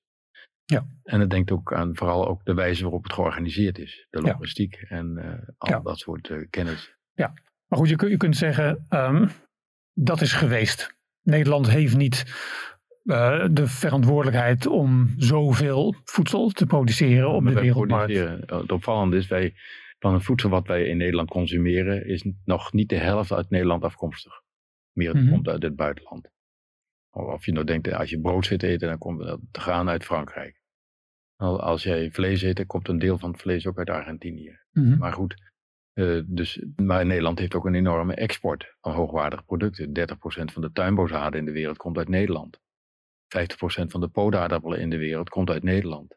Ja. En het denkt ook aan vooral ook de wijze waarop het georganiseerd is. De Ja. logistiek en eh, al Ja. dat soort eh, kennis. Maar goed, je, kun- je kunt zeggen, ehm, dat is geweest. Nederland heeft niet eh, de verantwoordelijkheid om zoveel voedsel te produceren op de wereldmarkt. Het opvallende is, wij, van het voedsel wat wij in Nederland consumeren, is nog niet de helft uit Nederland afkomstig. Meer Mhm. komt uit het buitenland. Of je nou denkt, als je brood zit te eten, dan komt dat te gaan uit Frankrijk. Al- Als jij vlees eet, dan komt een deel van het vlees ook uit Argentinië. Mhm. Maar goed, eh, dus, maar Nederland heeft ook een enorme export van hoogwaardige producten. 30% van de tuinboozaden in de wereld komt uit Nederland. 50% van de poodaardappelen in de wereld komt uit Nederland.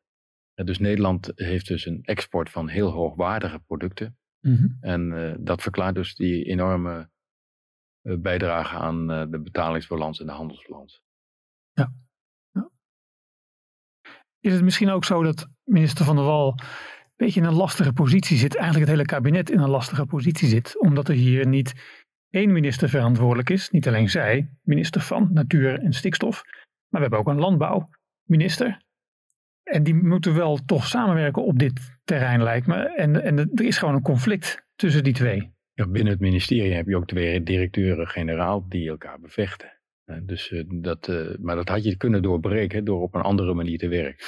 En dus Nederland heeft dus een export van heel hoogwaardige producten. Mhm. En eh, dat verklaart dus die enorme eh, bijdrage aan de betalingsbalans en de handelsbalans. Is het misschien ook zo dat minister Van der Wal een beetje in een lastige positie zit, eigenlijk het hele kabinet in een lastige positie zit, omdat er hier niet één minister verantwoordelijk is, niet alleen zij, minister van Natuur en Stikstof, maar we hebben ook een landbouwminister. En die moeten wel toch samenwerken op dit terrein, lijkt me. En, en er is gewoon een conflict tussen die twee. Ja, binnen het ministerie heb je ook twee directeuren-generaal die elkaar bevechten. Dus, eh, dat, eh, maar dat had je kunnen doorbreken door op een andere manier te werken.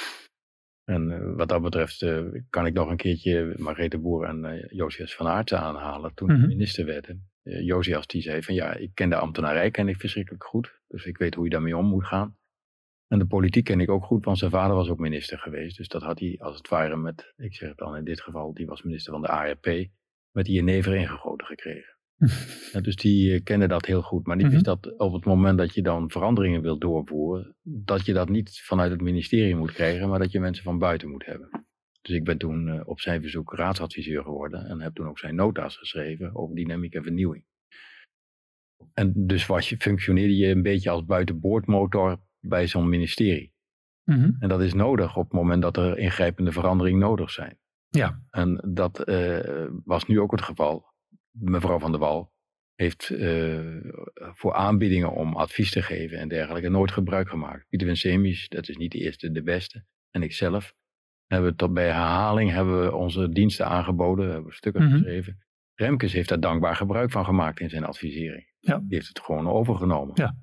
En eh, wat dat betreft kan ik nog een keertje Margrethe Boer en Josias van Aartsen aanhalen toen Mhm. minister werden. Josias die zei van ja, ik ken de ambtenarij ken ik verschrikkelijk goed. Dus ik weet hoe je daarmee om moet gaan. En de politiek ken ik ook goed, want zijn vader was ook minister geweest. Dus dat had hij als het ware met, ik zeg het dan in dit geval, die was minister van de ARP, met die jenever ingegoten gekregen. Ja, dus die eh, kennen dat heel goed. Maar die Mhm. dat op het moment dat je dan veranderingen wil doorvoeren, dat je dat niet vanuit het ministerie moet krijgen, maar dat je mensen van buiten moet hebben. Dus ik ben toen eh, op zijn verzoek raadsadviseur geworden en heb toen ook zijn nota's geschreven over dynamiek en vernieuwing. En dus was je, functioneerde je een beetje als buitenboordmotor bij zo'n ministerie. Mhm. En dat is nodig op het moment dat er ingrijpende veranderingen nodig zijn. Ja. En dat eh, was nu ook het geval. Mevrouw van der Wal heeft eh, voor aanbiedingen om advies te geven en dergelijke nooit gebruik gemaakt. Pieter Winsemius, dat is niet de eerste, de beste. En ikzelf hebben tot bij herhaling hebben we onze diensten aangeboden, hebben we stukken Mhm. geschreven. Remkes heeft daar dankbaar gebruik van gemaakt in zijn advisering. Ja. Die heeft het gewoon overgenomen. Ja.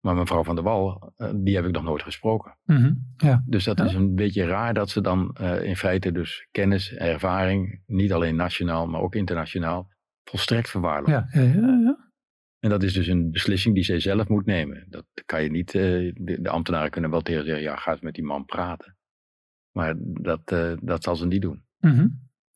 Maar mevrouw van der Wal, eh, die heb ik nog nooit gesproken. Mhm. Ja. Dus dat Ja. is een beetje raar dat ze dan eh, in feite dus kennis, ervaring, niet alleen nationaal, maar ook internationaal, volstrekt verwaarlozen. Ja. Ja. ja. En dat is dus een beslissing die zij zelf moet nemen. Dat kan je niet, eh, de, de ambtenaren kunnen wel tegen zeggen, ja, ga eens met die man praten. Maar dat, eh, dat zal ze niet doen. Mhm.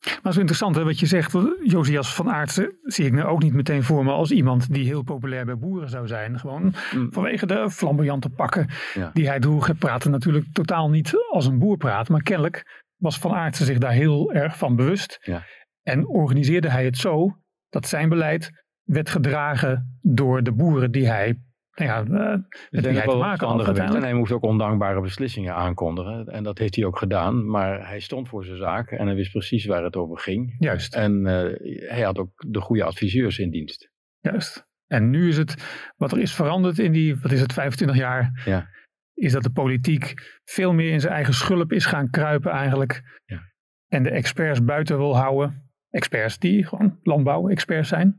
Maar het is interessant hè, wat je zegt. Josias van Aartsen zie ik nu ook niet meteen voor me als iemand die heel populair bij boeren zou zijn. Gewoon Mm. vanwege de flamboyante pakken Ja. die hij droeg. Hij praatte natuurlijk totaal niet als een boer praat. Maar kennelijk was van Aartsen zich daar heel erg van bewust. Ja. En organiseerde hij het zo dat zijn beleid werd gedragen door de boeren die hij, nou ja, eh, wie zijn hij te maken had en hij moest ook ondankbare beslissingen aankondigen. En dat heeft hij ook gedaan. Maar hij stond voor zijn zaak en hij wist precies waar het over ging. Juist. En eh, hij had ook de goede adviseurs in dienst. Juist. En nu is het, wat er is veranderd in die, wat is het, 25 jaar, Ja. is dat de politiek veel meer in zijn eigen schulp is gaan kruipen eigenlijk. Ja. En de experts buiten wil houden. Experts die gewoon landbouw-experts zijn.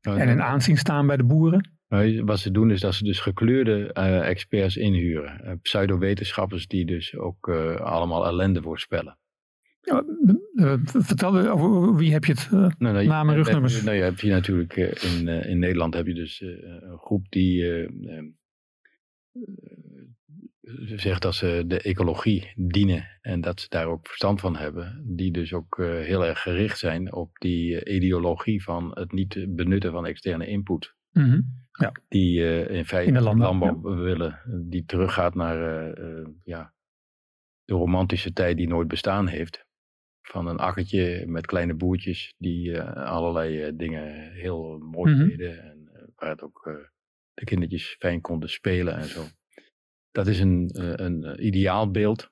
En in aanzien staan bij de boeren. Nou, Wat ze doen is dat ze dus gekleurde eh, experts inhuren. Eh, pseudo-wetenschappers die dus ook eh, allemaal ellende voorspellen. Ja, vertel over wie heb je het? Nou, nou, Namen, je- rugnummers. Nou, je hebt hier natuurlijk in, in Nederland heb je dus een groep die zegt dat ze de ecologie dienen en dat ze daar ook verstand van hebben, die dus ook uh, heel erg gericht zijn op die uh, ideologie van het niet benutten van externe input. Mm ja. Die uh, in feite in de landbouw, landbouw willen, die teruggaat naar ja, de romantische tijd die nooit bestaan heeft. Van een akkertje met kleine boertjes die allerlei dingen heel mooi Mhm. deden en waar het ook de kindertjes fijn konden spelen en zo. Dat is een, eh, een eh, ideaalbeeld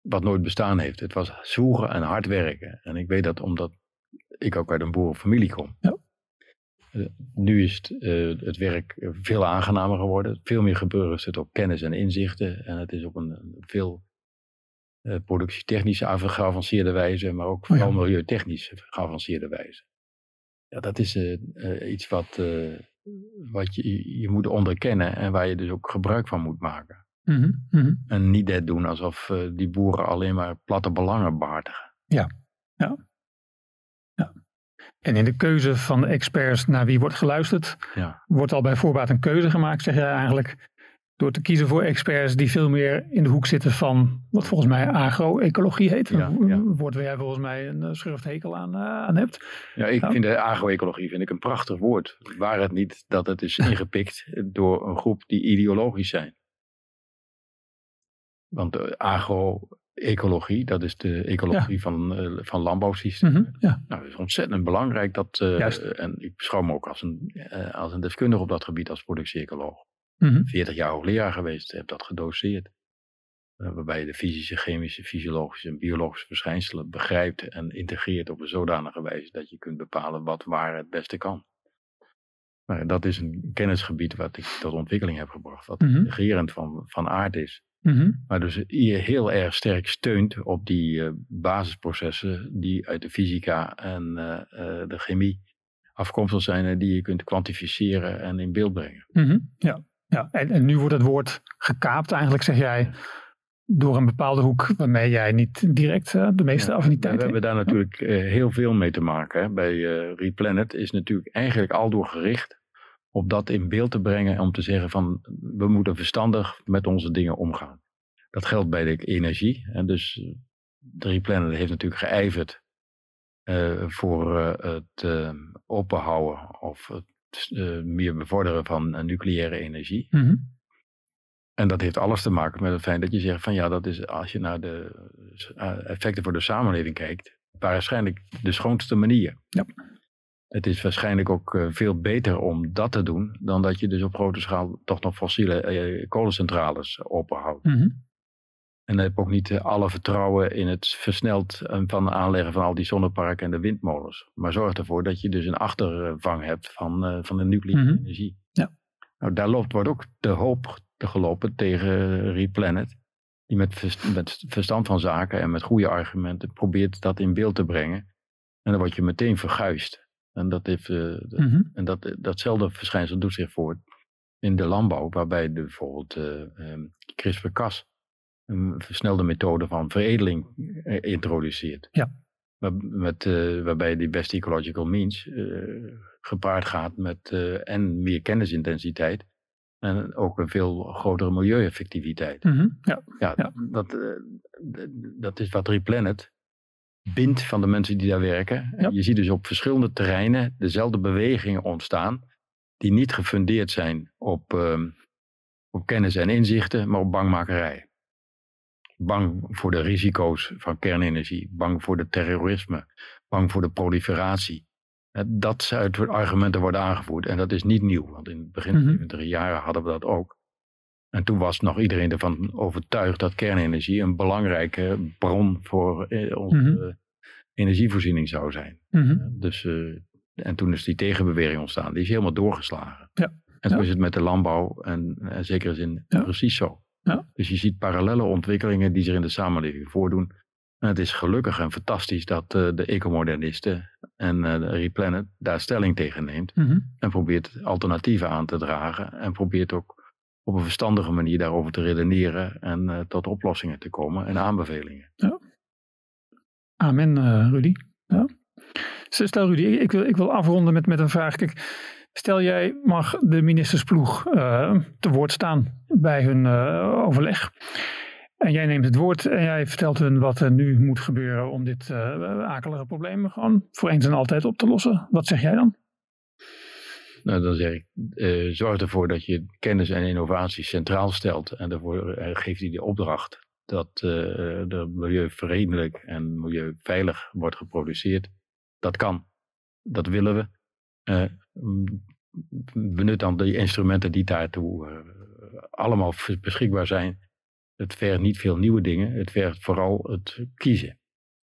wat nooit bestaan heeft. Het was zwoegen en hard werken. En ik weet dat omdat ik ook uit een boerenfamilie kom. Ja. Eh, nu is het, het werk veel aangenamer geworden. Veel meer geburgerd op kennis en inzichten. En het is op een, een veel productietechnisch geavanceerde wijze, maar ook vooral Oh ja. milieutechnisch geavanceerde wijze. Ja, dat is iets wat, wat je, je moet onderkennen en waar je dus ook gebruik van moet maken. Mhm, mhm. En niet net doen alsof eh, die boeren alleen maar platte belangen behartigen. En in de keuze van de experts naar wie wordt geluisterd, Ja. wordt al bij voorbaat een keuze gemaakt, zeg jij eigenlijk. Door te kiezen voor experts die veel meer in de hoek zitten van wat volgens mij agro-ecologie heet. Ja, Een ja. woord waar jij volgens mij een eh, schurfthekel aan, eh, aan hebt. Ja, ik Ja. vind de agroecologie vind ik een prachtig woord. Waar het niet dat het is ingepikt door een groep die ideologisch zijn. Want de agroecologie, dat is de ecologie van, eh, van landbouwsystemen. Mhm, Ja, Nou, het is ontzettend belangrijk dat, eh, Juist. en ik beschouw me ook als een, eh, als een deskundige op dat gebied als productie-ecoloog. Mhm, 40 jaar hoogleraar geweest, heb dat gedoseerd. Eh, waarbij je de fysische, chemische, fysiologische en biologische verschijnselen begrijpt en integreert op een zodanige wijze dat je kunt bepalen wat waar het beste kan. Maar dat is een kennisgebied wat ik tot ontwikkeling heb gebracht, wat Mhm. integrerend van, van aard is. Mhm, Maar dus je heel erg sterk steunt op die eh, basisprocessen die uit de fysica en eh, eh, de chemie afkomstig zijn en die je kunt kwantificeren en in beeld brengen. mhm, ja. ja. En, en nu wordt het woord gekaapt eigenlijk, zeg jij, door een bepaalde hoek waarmee jij niet direct de meeste Ja, affiniteit We hebt. hebben daar natuurlijk heel veel mee te maken. Hè. Bij Replanet is natuurlijk eigenlijk al door gericht op dat in beeld te brengen. Om te zeggen van we moeten verstandig met onze dingen omgaan. Dat geldt bij de energie. En dus eh, de Replanet heeft natuurlijk geijverd eh, voor eh, het eh, openhouden of het meer bevorderen van nucleaire energie. Mhm, En dat heeft alles te maken met het feit dat je zegt van ja, dat is als je naar de effecten voor de samenleving kijkt, waarschijnlijk de schoonste manier. Ja. Het is waarschijnlijk ook eh, veel beter om dat te doen dan dat je dus op grote schaal toch nog fossiele eh, kolencentrales openhoudt. mhm, En dan heb ik ook niet eh, alle vertrouwen in het versneld van aanleggen van al die zonneparken en de windmolens. Maar zorg ervoor dat je dus een achtervang hebt van, van de nucleaire Mhm. energie. Ja. Nou, daar loopt, wordt ook de hoop te gelopen tegen Replanet. Die met, met verstand van zaken en met goede argumenten probeert dat in beeld te brengen. En dan word je meteen verguisd. En, dat heeft, eh, mhm, en dat, datzelfde verschijnsel doet zich voor in de landbouw, waarbij de, bijvoorbeeld eh, ehm, CRISPR-Cas een versnelde methode van veredeling eh, introduceert. Ja. Waar, met, eh, waarbij die best ecological means eh, gepaard gaat met eh, en meer kennisintensiteit en ook een veel grotere milieueffectiviteit. mhm, ja. Ja, Ja. Dat, eh, dat is wat Replanet bindt van de mensen die daar werken. Ja. Je ziet dus op verschillende terreinen dezelfde bewegingen ontstaan, die niet gefundeerd zijn op, ehm, op kennis en inzichten, maar op bangmakerij. Bang voor de risico's van kernenergie, bang voor de terrorisme, bang voor de proliferatie. Eh, Dat soort argumenten worden aangevoerd en dat is niet nieuw, want in het begin Mhm. 70 jaren hadden we dat ook. En toen was nog iedereen ervan overtuigd dat kernenergie een belangrijke bron voor eh, onze Mhm. eh, energievoorziening zou zijn. mhm. Dus, eh, en toen is die tegenbeweging ontstaan. Die is helemaal doorgeslagen. Ja. En zo Ja. is het met de landbouw en, en zeker zin Ja. precies zo. Ja. Dus je ziet parallele ontwikkelingen die zich in de samenleving voordoen. En het is gelukkig en fantastisch dat eh, de ecomodernisten en eh, de Replanet daar stelling tegen neemt. mhm. En probeert alternatieven aan te dragen. En probeert ook op een verstandige manier daarover te redeneren. En eh, tot oplossingen te komen en aanbevelingen. Amen, eh, Rudy. Ja. Stel Rudy, ik wil, ik wil afronden met, met een vraag. Stel jij mag de ministersploeg uh, te woord staan bij hun overleg. En jij neemt het woord en jij vertelt hun wat er nu moet gebeuren om dit akelige probleem gewoon voor eens en altijd op te lossen. Wat zeg jij dan? Nou, dan zeg ik, uh, zorg ervoor dat je kennis en innovatie centraal stelt. En daarvoor uh, geeft hij de opdracht dat uh, er milieuvriendelijk en milieuveilig wordt geproduceerd. Dat kan. Dat willen we. benut dan de instrumenten die daartoe allemaal beschikbaar zijn. Het vergt niet veel nieuwe dingen. Het vergt vooral het kiezen.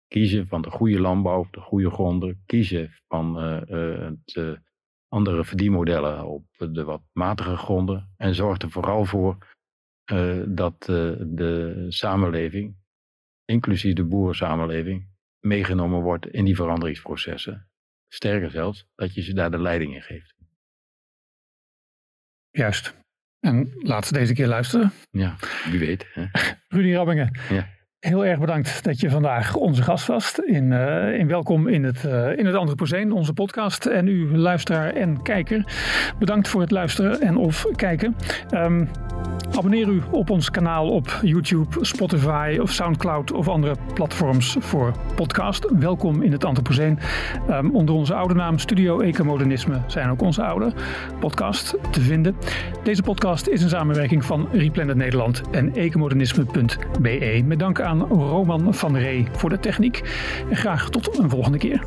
Kiezen van de goede landbouw, de goede gronden. Kiezen van het andere verdienmodellen op de wat matige gronden. En zorgt er vooral voor uh, dat uh, de samenleving, inclusief de boerensamenleving, meegenomen wordt in die veranderingsprocessen. Sterker zelfs, dat je ze daar de leiding in geeft. Juist. En laat ze deze keer luisteren. Ja, wie weet. Hè? Rudy Rabbingen. Ja. Heel erg bedankt dat je vandaag onze gast was. In, uh, in welkom in het, uh, in het Anthropocene, onze podcast. En u luisteraar en kijker, bedankt voor het luisteren en of kijken. Um, abonneer u op ons kanaal op YouTube, Spotify of Soundcloud of andere platforms voor podcast. Welkom in het Anthropocene. Um, onder onze oude naam Studio Ecomodernisme zijn ook onze oude podcast te vinden. Deze podcast is een samenwerking van Replanet Nederland en ecomodernisme.be. Met dank aan aan Roman van Ree voor de techniek. En graag tot een volgende keer.